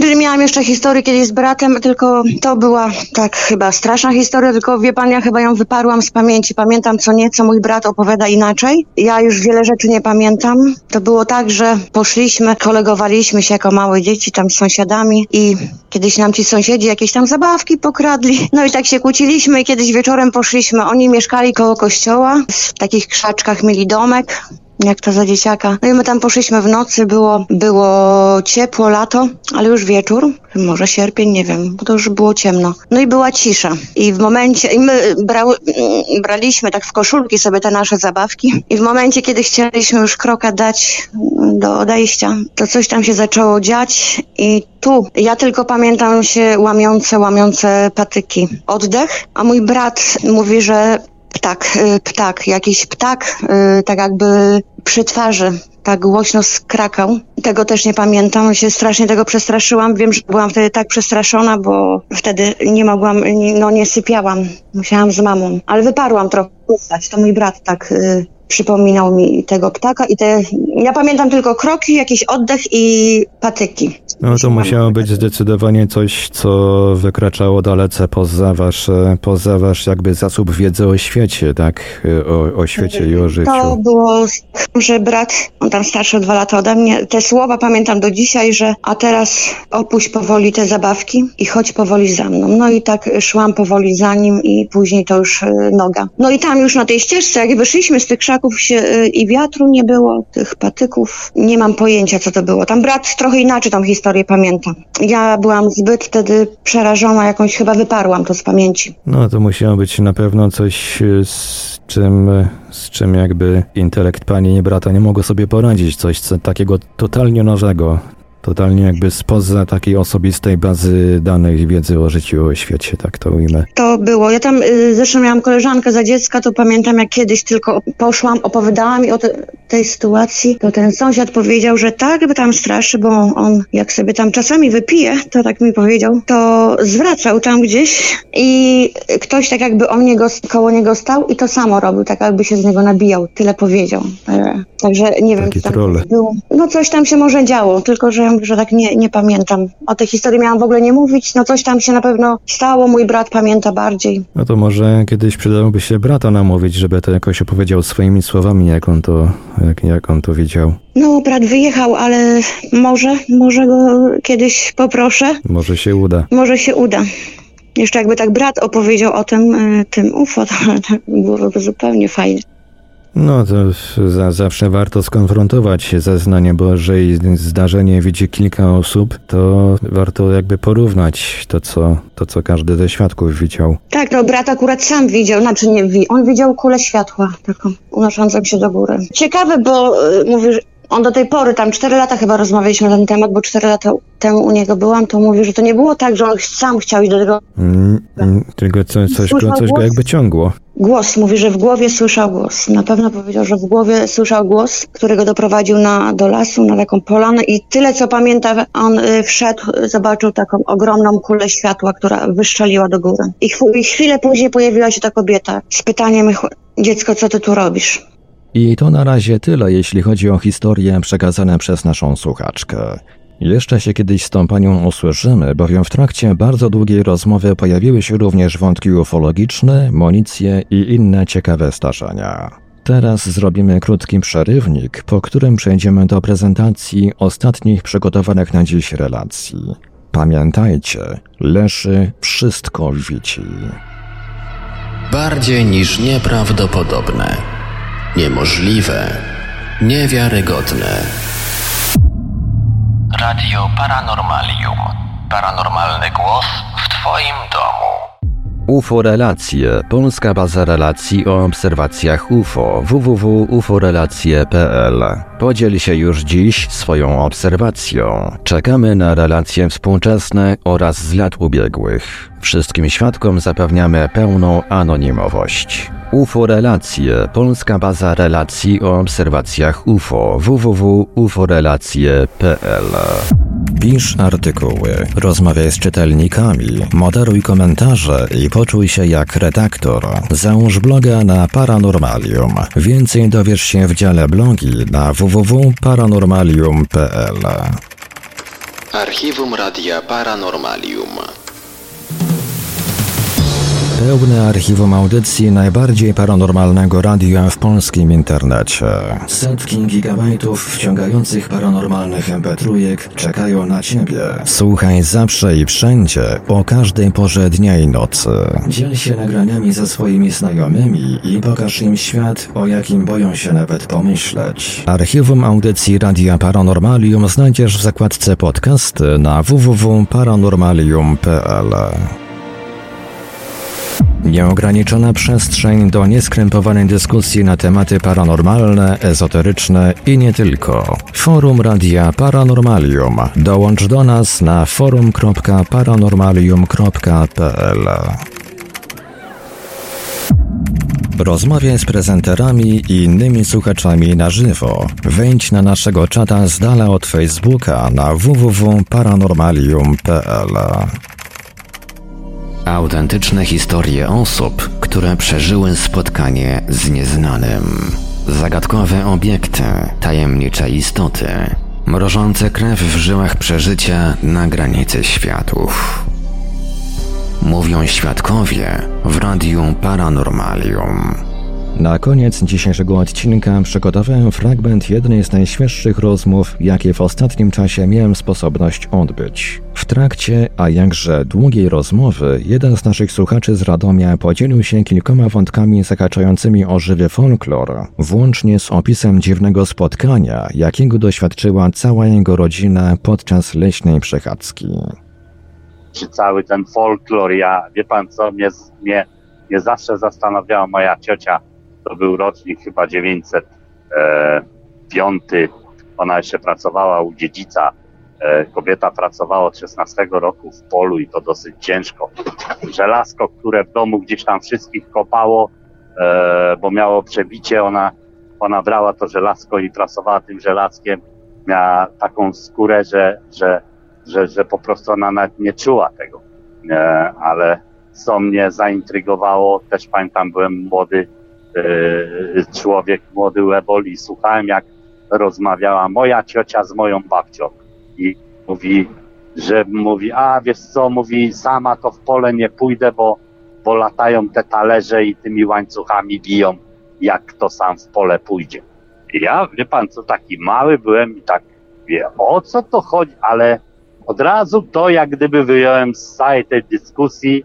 Miałam jeszcze historię kiedyś z bratem, tylko to była tak chyba straszna historia, tylko wie pan, ja chyba ją wyparłam z pamięci. Pamiętam co nieco, mój brat opowiada inaczej. Ja już wiele rzeczy nie pamiętam. To było tak, że poszliśmy, kolegowaliśmy się jako małe dzieci tam z sąsiadami i kiedyś nam ci sąsiedzi jakieś tam zabawki pokradli. No i tak się kłóciliśmy i kiedyś wieczorem poszliśmy. Oni mieszkali koło kościoła, w takich krzaczkach mieli domek jak to za dzieciaka. No i my tam poszliśmy w nocy, było, było ciepło, lato, ale już wieczór, może sierpień, nie wiem, bo to już było ciemno. No i była cisza. I w momencie, i my brały, braliśmy tak w koszulki sobie te nasze zabawki i w momencie, kiedy chcieliśmy już kroka dać do odejścia, to coś tam się zaczęło dziać i tu ja tylko pamiętam się łamiące, łamiące patyki. Oddech, a mój brat mówi, że ptak, y, ptak, jakiś ptak, y, tak jakby przy twarzy, tak głośno skrakał. Tego też nie pamiętam, się strasznie tego przestraszyłam. Wiem, że byłam wtedy tak przestraszona, bo wtedy nie mogłam, no nie sypiałam. Musiałam z mamą, ale wyparłam trochę. To mój brat tak y, przypominał mi tego ptaka i te, ja pamiętam tylko kroki, jakiś oddech i patyki. No to musiało być zdecydowanie coś, co wykraczało dalece poza wasz, poza wasz jakby zasób wiedzy o świecie, tak? O, o świecie i o życiu. To było, że brat, on tam starszy o dwa lata ode mnie, te słowa pamiętam do dzisiaj, że a teraz opuść powoli te zabawki i chodź powoli za mną. No i tak szłam powoli za nim i później to już e, noga. No i tam już na tej ścieżce, jak wyszliśmy z tych krzaków się, e, i wiatru nie było, tych patyków, nie mam pojęcia co to było. Tam brat trochę inaczej tą historię pamiętam. Ja byłam zbyt wtedy przerażona, jakąś chyba wyparłam to z pamięci. No to musiało być na pewno coś e, z czym, e, z czym jakby intelekt pani i brata nie mogło sobie poradzić, coś takiego totalnie nowego totalnie jakby spoza takiej osobistej bazy danych i wiedzy o życiu, o świecie, tak to ujmę. To było. Ja tam y, zresztą miałam koleżankę za dziecka, to pamiętam jak kiedyś tylko poszłam, opowiadała mi o te, tej sytuacji, to ten sąsiad powiedział, że tak by tam straszy, bo on jak sobie tam czasami wypije, to tak mi powiedział, to zwracał tam gdzieś i ktoś tak jakby o niego, koło niego stał i to samo robił, tak jakby się z niego nabijał. Tyle powiedział. Także nie wiem, Taki troll. było. No coś tam się może działo, tylko że że tak nie, nie pamiętam. O tej historii miałam w ogóle nie mówić, no coś tam się na pewno stało, mój brat pamięta bardziej. No to może kiedyś przydałoby się brata namówić, żeby to jakoś opowiedział swoimi słowami, jak on to, jak, jak on to widział. No, brat wyjechał, ale może, może go kiedyś poproszę. Może się uda. Może się uda. Jeszcze jakby tak brat opowiedział o tym, y, tym UFO, to, to byłoby zupełnie fajnie. No to za, zawsze warto skonfrontować zeznanie, bo jeżeli zdarzenie widzi kilka osób, to warto jakby porównać to, co, to, co każdy ze świadków widział. Tak, no brat akurat sam widział, znaczy nie, on widział kulę światła, taką unoszącą się do góry. Ciekawe, bo y, mówi, że on do tej pory, tam 4 lata chyba rozmawialiśmy na ten temat, bo 4 lata temu u niego byłam, to mówi, że to nie było tak, że on sam chciał iść do tego. Mm, mm, tylko co, coś, go, coś go głos? jakby ciągło. Głos, mówi, że w głowie słyszał głos. Na pewno powiedział, że w głowie słyszał głos, który go doprowadził na, do lasu, na taką polanę i tyle co pamięta, on y, wszedł, zobaczył taką ogromną kulę światła, która wyszczeliła do góry. I, chw- I chwilę później pojawiła się ta kobieta z pytaniem, dziecko, co ty tu robisz? I to na razie tyle, jeśli chodzi o historie przekazane przez naszą słuchaczkę. Jeszcze się kiedyś z tą panią usłyszymy, bowiem w trakcie bardzo długiej rozmowy pojawiły się również wątki ufologiczne, monicje i inne ciekawe zdarzenia. Teraz zrobimy krótki przerywnik, po którym przejdziemy do prezentacji ostatnich przygotowanych na dziś relacji. Pamiętajcie, Leszy wszystko widzi. Bardziej niż nieprawdopodobne, niemożliwe, niewiarygodne. Radio Paranormalium. Paranormalny głos w Twoim domu. UFO Relacje, polska baza relacji o obserwacjach UFO www.uforelacje.pl. Podziel się już dziś swoją obserwacją. Czekamy na relacje współczesne oraz z lat ubiegłych. Wszystkim świadkom zapewniamy pełną anonimowość. UFO Relacje, polska baza relacji o obserwacjach UFO www.uforelacje.pl. Pisz artykuły, rozmawiaj z czytelnikami, moderuj komentarze i poczuj się jak redaktor. Załóż bloga na Paranormalium. Więcej dowiesz się w dziale blogi na www.paranormalium.pl. Archiwum Radia Paranormalium. Pełne archiwum audycji najbardziej paranormalnego radia w polskim internecie. Setki gigabajtów wciągających paranormalnych mp3 czekają na Ciebie. Słuchaj zawsze i wszędzie, o każdej porze dnia i nocy. Dziel się nagraniami ze swoimi znajomymi i pokaż im świat, o jakim boją się nawet pomyśleć. Archiwum audycji Radia Paranormalium znajdziesz w zakładce podcasty na www.paranormalium.pl. Nieograniczona przestrzeń do nieskrępowanej dyskusji na tematy paranormalne, ezoteryczne i nie tylko. Forum Radia Paranormalium. Dołącz do nas na forum.paranormalium.pl. Rozmawiaj z prezenterami i innymi słuchaczami na żywo. Wejdź na naszego czata z dala od Facebooka na www.paranormalium.pl. Autentyczne historie osób, które przeżyły spotkanie z nieznanym. Zagadkowe obiekty, tajemnicze istoty, mrożące krew w żyłach przeżycia na granicy światów. Mówią świadkowie w Radiu Paranormalium. Na koniec dzisiejszego odcinka przygotowałem fragment jednej z najświeższych rozmów, jakie w ostatnim czasie miałem sposobność odbyć. W trakcie, a jakże długiej rozmowy, jeden z naszych słuchaczy z Radomia podzielił się kilkoma wątkami zahaczającymi o żywy folklor, włącznie z opisem dziwnego spotkania, jakiego doświadczyła cała jego rodzina podczas leśnej przechadzki. czy cały ten folklor, ja, wie pan co, mnie, mnie, mnie zawsze zastanawiała moja ciocia, to był rocznik chyba 905, ona jeszcze pracowała u dziedzica, e, kobieta pracowała od 16 roku w polu i to dosyć ciężko. Żelazko, które w domu gdzieś tam wszystkich kopało, e, bo miało przebicie, ona, ona brała to żelazko i pracowała tym żelazkiem, miała taką skórę, że, że że, że po prostu ona nawet nie czuła tego. E, ale co mnie zaintrygowało, też pamiętam, byłem młody człowiek, młody łebol słuchałem jak rozmawiała moja ciocia z moją babcią. i mówi, że mówi, a wiesz co, mówi, sama to w pole nie pójdę, bo, bo latają te talerze i tymi łańcuchami biją, jak kto sam w pole pójdzie. I ja, wie pan, co taki mały byłem i tak, wie, o co to chodzi, ale od razu to jak gdyby wyjąłem z całej tej dyskusji,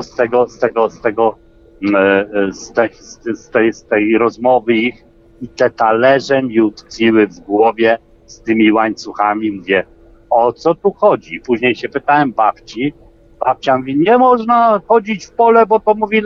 z tego, z tego, z tego, z tej, z tej, z tej rozmowy ich i te talerze mi utkwiły w głowie z tymi łańcuchami. Mówię, o co tu chodzi? Później się pytałem babci. Babcia mówi, nie można chodzić w pole, bo to mówi,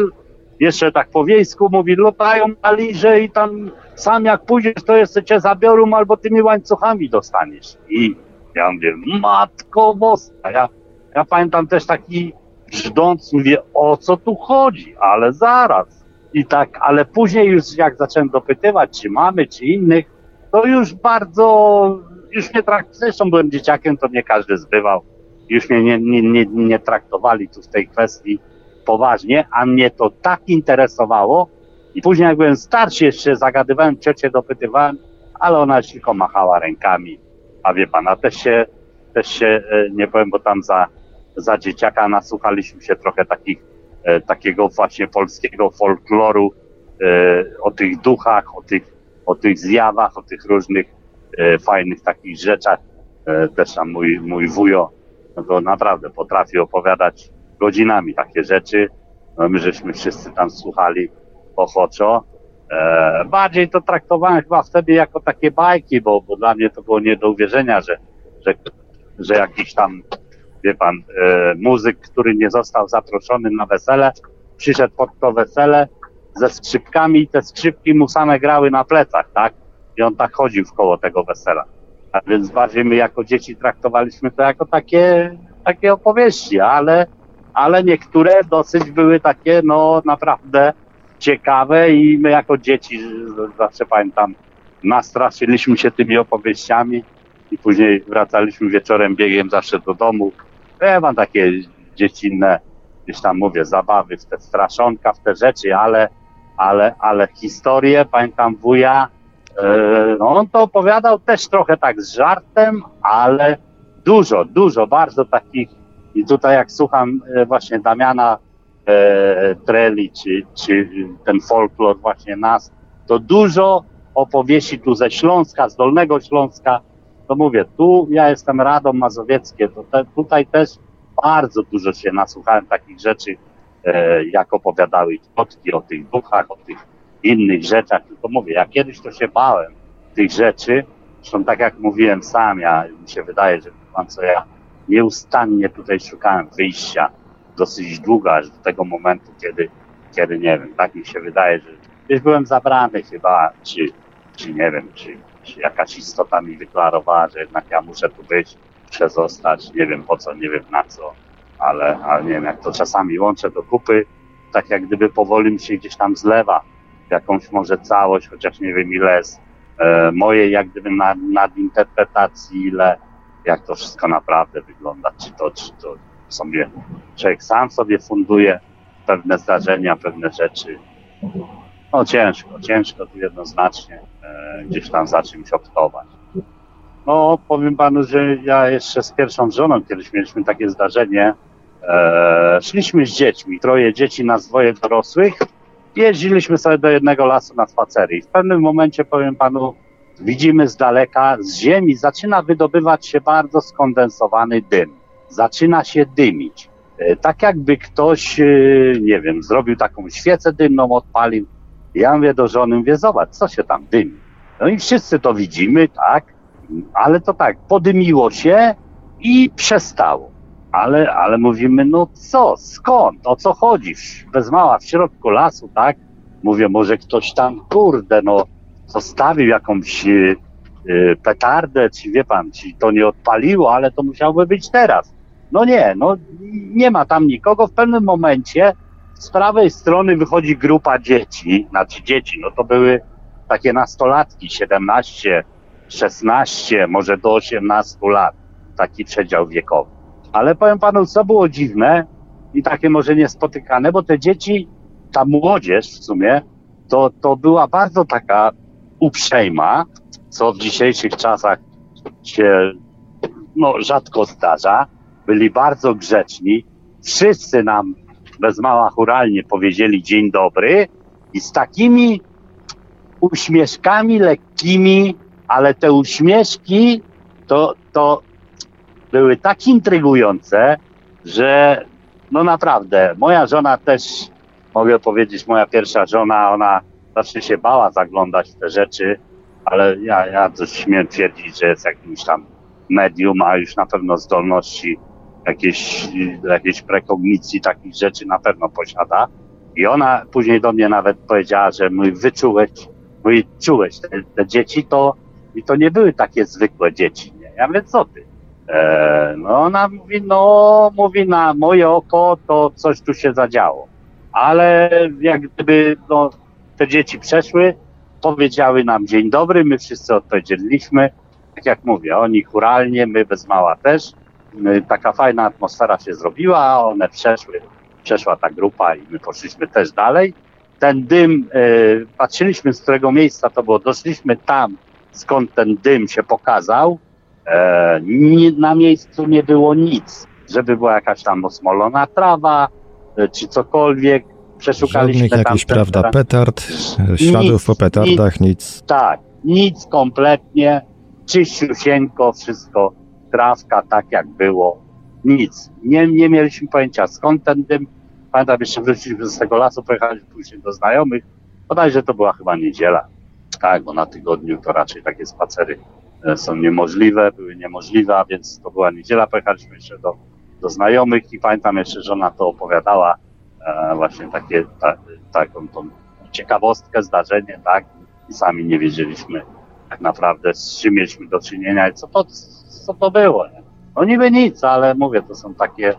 jeszcze tak po wiejsku mówi, latają na liże i tam sam jak pójdziesz, to jeszcze cię zabiorą albo tymi łańcuchami dostaniesz. I ja mówię, matko boska. Ja, ja pamiętam też taki brzdąc, mówię, o co tu chodzi? Ale zaraz. I tak, ale później już jak zacząłem dopytywać, czy mamy, czy innych, to już bardzo, już nie traktowali, zresztą byłem dzieciakiem, to mnie każdy zbywał. Już mnie nie, nie, nie, nie traktowali tu w tej kwestii poważnie, a mnie to tak interesowało. I później jak byłem starszy jeszcze, zagadywałem ciocię, dopytywałem, ale ona tylko machała rękami. A wie pana, też się, też się e, nie powiem, bo tam za, za dzieciaka nasłuchaliśmy się trochę takich, e, takiego właśnie polskiego folkloru, e, o tych duchach, o tych, o tych zjawach, o tych różnych e, fajnych takich rzeczach. Też tam mój, mój wujo, no to naprawdę potrafi opowiadać godzinami takie rzeczy. No my żeśmy wszyscy tam słuchali ochoczo. E, bardziej to traktowałem chyba wtedy jako takie bajki, bo, bo dla mnie to było nie do uwierzenia, że, że, że jakiś tam, wie pan, e, muzyk, który nie został zaproszony na wesele, przyszedł pod to wesele ze skrzypkami i te skrzypki mu same grały na plecach, tak? I on tak chodził koło tego wesela. A więc bardziej my jako dzieci traktowaliśmy to jako takie, takie opowieści, ale, ale niektóre dosyć były takie, no naprawdę ciekawe i my jako dzieci, zawsze pamiętam, nastraszyliśmy się tymi opowieściami i później wracaliśmy wieczorem biegiem zawsze do domu. Ja mam takie dziecinne, gdzieś tam mówię, zabawy w te straszonka, w te rzeczy, ale, ale, ale historię, pamiętam wuja, e, no on to opowiadał też trochę tak z żartem, ale dużo, dużo, bardzo takich i tutaj jak słucham e, właśnie Damiana e, Treli, czy, czy ten folklor właśnie nas, to dużo opowieści tu ze Śląska, z Dolnego Śląska, to mówię, tu ja jestem Radom Mazowieckie, to te, tutaj też bardzo dużo się nasłuchałem takich rzeczy, e, jak opowiadały ciotki o tych duchach, o tych innych rzeczach, tylko mówię, ja kiedyś to się bałem tych rzeczy, zresztą tak jak mówiłem sam, ja mi się wydaje, że pan co ja nieustannie tutaj szukałem wyjścia, dosyć długo, aż do tego momentu, kiedy, kiedy nie wiem, tak mi się wydaje, że byłem zabrany chyba, czy, czy nie wiem, czy jakaś istota mi wyklarowała, że jednak ja muszę tu być, muszę zostać, nie wiem po co, nie wiem na co, ale, ale nie wiem, jak to czasami łączę do kupy, tak jak gdyby powoli mi się gdzieś tam zlewa w jakąś może całość, chociaż nie wiem ile jest e, mojej jak gdyby nad, nadinterpretacji, ile, jak to wszystko naprawdę wygląda, czy to, czy to sobie, człowiek sam sobie funduje pewne zdarzenia, pewne rzeczy. No ciężko, ciężko tu jednoznacznie e, gdzieś tam za czymś optować. No powiem panu, że ja jeszcze z pierwszą żoną kiedyś mieliśmy takie zdarzenie. E, szliśmy z dziećmi, troje dzieci na dwoje dorosłych. Jeździliśmy sobie do jednego lasu na spacery i w pewnym momencie powiem panu, widzimy z daleka, z ziemi zaczyna wydobywać się bardzo skondensowany dym. Zaczyna się dymić. E, Tak jakby ktoś, e, nie wiem, zrobił taką świecę dymną, odpalił. Ja mówię do żony, mówię, zobacz, co się tam dymi. No i wszyscy to widzimy, tak, ale to tak, podymiło się i przestało. Ale, ale mówimy, no co, skąd, o co chodzi? Bez mała w środku lasu, tak? Mówię, może ktoś tam, kurde, no, zostawił jakąś y, y, petardę, czy wie pan, czy to nie odpaliło, ale to musiałoby być teraz. No nie, no nie ma tam nikogo. W pewnym momencie z prawej strony wychodzi grupa dzieci, znaczy dzieci, no to były takie nastolatki, 17, 16, może do 18 lat, taki przedział wiekowy. Ale powiem panu, co było dziwne i takie może niespotykane, bo te dzieci, ta młodzież w sumie, to, to była bardzo taka uprzejma, co w dzisiejszych czasach się no, rzadko zdarza. Byli bardzo grzeczni. Wszyscy nam bez mała churalnie powiedzieli dzień dobry i z takimi uśmieszkami lekkimi, ale te uśmieszki to, to były tak intrygujące, że no naprawdę, moja żona też, mogę powiedzieć, moja pierwsza żona, ona zawsze się bała zaglądać w te rzeczy, ale ja, ja coś śmiem twierdzić, że jest jakimś tam medium, a już na pewno zdolności jakieś, jakiejś prekognicji takich rzeczy na pewno posiada. I ona później do mnie nawet powiedziała, że mój wyczułeś, mój czułeś, te, te dzieci to, i to nie były takie zwykłe dzieci, nie? Ja mówię, co ty? E, no ona mówi, no mówi na moje oko to coś tu się zadziało. Ale jak gdyby no, te dzieci przeszły, powiedziały nam dzień dobry, my wszyscy odpowiedzieliśmy. Tak jak mówię, oni churalnie, my bez mała też. My, taka fajna atmosfera się zrobiła, one przeszły, przeszła ta grupa i my poszliśmy też dalej. Ten dym, e, patrzyliśmy z którego miejsca to było, doszliśmy tam, skąd ten dym się pokazał, E, na miejscu nie było nic, żeby była jakaś tam osmolona trawa, e, czy cokolwiek. Przeszukaliśmy Żadnych jakiś, prawda, petard, śladów nic, po petardach, nic, nic. Tak, nic kompletnie, czyściusieńko, wszystko, trawka tak jak było, nic. Nie, nie mieliśmy pojęcia skąd ten dym. Pamiętam, jeszcze wróciliśmy z tego lasu, pojechaliśmy później do znajomych. Bodajże to była chyba niedziela. Tak, bo na tygodniu to raczej takie spacery E, są niemożliwe, były niemożliwe, a więc to była niedziela, pojechaliśmy jeszcze do, do znajomych i pamiętam jeszcze, że ona to opowiadała, e, właśnie takie, ta, taką tą ciekawostkę, zdarzenie, tak, i sami nie wiedzieliśmy tak naprawdę z czym mieliśmy do czynienia i co to, co to było, nie? No niby nic, ale mówię, to są takie,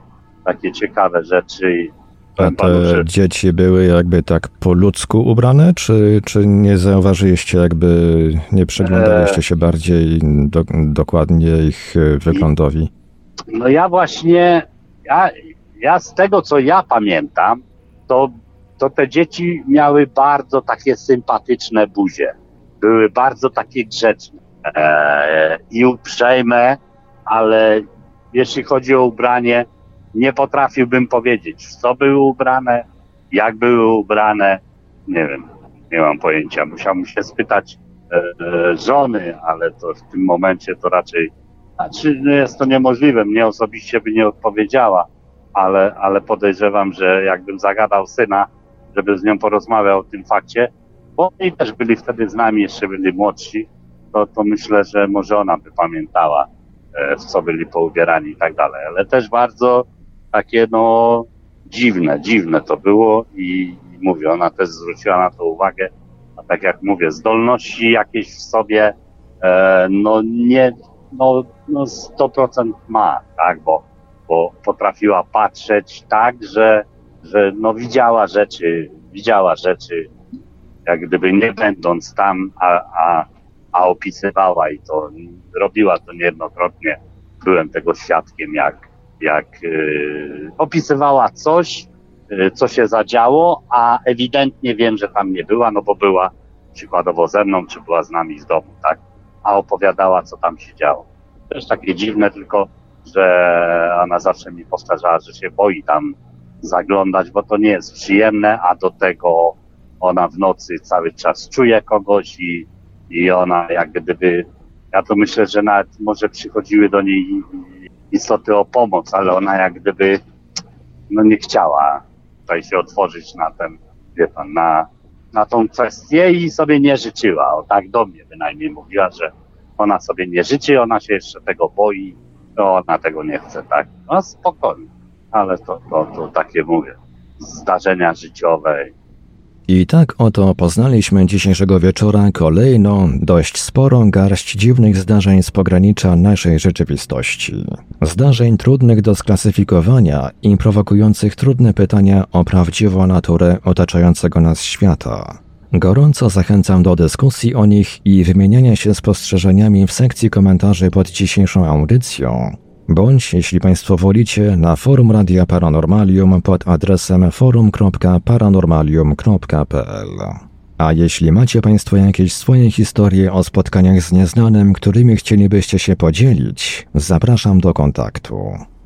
takie ciekawe rzeczy i a te dzieci były jakby tak po ludzku ubrane, czy, czy nie zauważyliście, jakby nie przyglądaliście się bardziej do, dokładnie ich e, wyglądowi? No ja właśnie, ja, ja z tego co ja pamiętam, to, to te dzieci miały bardzo takie sympatyczne buzie. Były bardzo takie grzeczne e, i uprzejme, ale jeśli chodzi o ubranie, nie potrafiłbym powiedzieć, co były ubrane, jak były ubrane. Nie wiem, nie mam pojęcia. Musiałbym się spytać e, e, żony, ale to w tym momencie to raczej, znaczy no jest to niemożliwe. Mnie osobiście by nie odpowiedziała, ale, ale podejrzewam, że jakbym zagadał syna, żeby z nią porozmawiał o tym fakcie, bo oni też byli wtedy z nami, jeszcze byli młodsi, to, to myślę, że może ona by pamiętała, e, w co byli poubierani i tak dalej. Ale też bardzo takie no dziwne, dziwne to było i, i mówię, ona też zwróciła na to uwagę, a tak jak mówię, zdolności jakieś w sobie e, no nie, no, no 100% ma, tak, bo, bo potrafiła patrzeć tak, że, że no widziała rzeczy, widziała rzeczy, jak gdyby nie będąc tam, a, a, a opisywała i to robiła to niejednokrotnie. Byłem tego świadkiem, jak, jak y, opisywała coś, y, co się zadziało, a ewidentnie wiem, że tam nie była, no bo była przykładowo ze mną, czy była z nami z domu, tak? A opowiadała, co tam się działo. Też takie dziwne, tylko że ona zawsze mi powtarzała, że się boi tam zaglądać, bo to nie jest przyjemne, a do tego ona w nocy cały czas czuje kogoś i, i ona jak gdyby, ja to myślę, że nawet może przychodziły do niej istoty o pomoc, ale ona jak gdyby no nie chciała tutaj się otworzyć na ten, wie pan, na, na tą kwestię i sobie nie życzyła. O tak do mnie bynajmniej mówiła, że ona sobie nie życzy, ona się jeszcze tego boi, to ona tego nie chce, tak? No spokojnie, ale to, to, to takie mówię, zdarzenia życiowe i tak oto poznaliśmy dzisiejszego wieczora kolejną, dość sporą garść dziwnych zdarzeń z pogranicza naszej rzeczywistości. Zdarzeń trudnych do sklasyfikowania i prowokujących trudne pytania o prawdziwą naturę otaczającego nas świata. Gorąco zachęcam do dyskusji o nich i wymieniania się spostrzeżeniami w sekcji komentarzy pod dzisiejszą audycją, bądź, jeśli Państwo wolicie, na forum Radia Paranormalium pod adresem forum.paranormalium.pl. A jeśli macie Państwo jakieś swoje historie o spotkaniach z nieznanym, którymi chcielibyście się podzielić, zapraszam do kontaktu.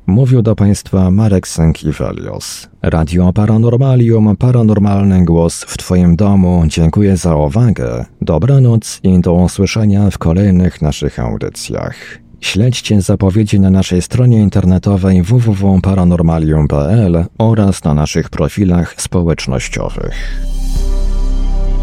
Mówił do Państwa Marek Sękiewelios. Radio Paranormalium, paranormalny głos w Twoim domu. Dziękuję za uwagę. Dobranoc i do usłyszenia w kolejnych naszych audycjach. Śledźcie zapowiedzi na naszej stronie internetowej www.paranormalium.pl oraz na naszych profilach społecznościowych.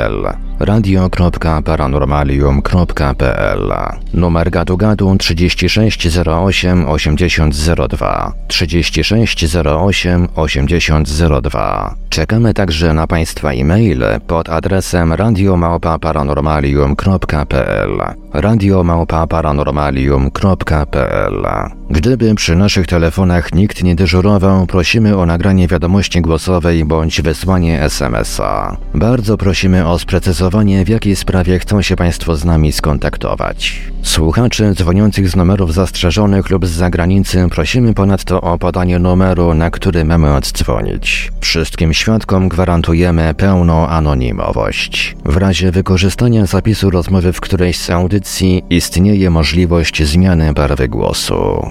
älä radio.paranormalium.pl Numer gadu gadu 3608 8002 3608 8002 Czekamy także na Państwa e-maile pod adresem radiomałpa-paranormalium.pl radiomałpa-paranormalium.pl Gdyby przy naszych telefonach nikt nie dyżurował, prosimy o nagranie wiadomości głosowej bądź wysłanie SMS-a. Bardzo prosimy o sprecyzowanie, w jakiej sprawie chcą się Państwo z nami skontaktować. Słuchaczy dzwoniących z numerów zastrzeżonych lub z zagranicy prosimy ponadto o podanie numeru, na który mamy oddzwonić. Wszystkim świadkom gwarantujemy pełną anonimowość. W razie wykorzystania zapisu rozmowy w którejś z audycji istnieje możliwość zmiany barwy głosu.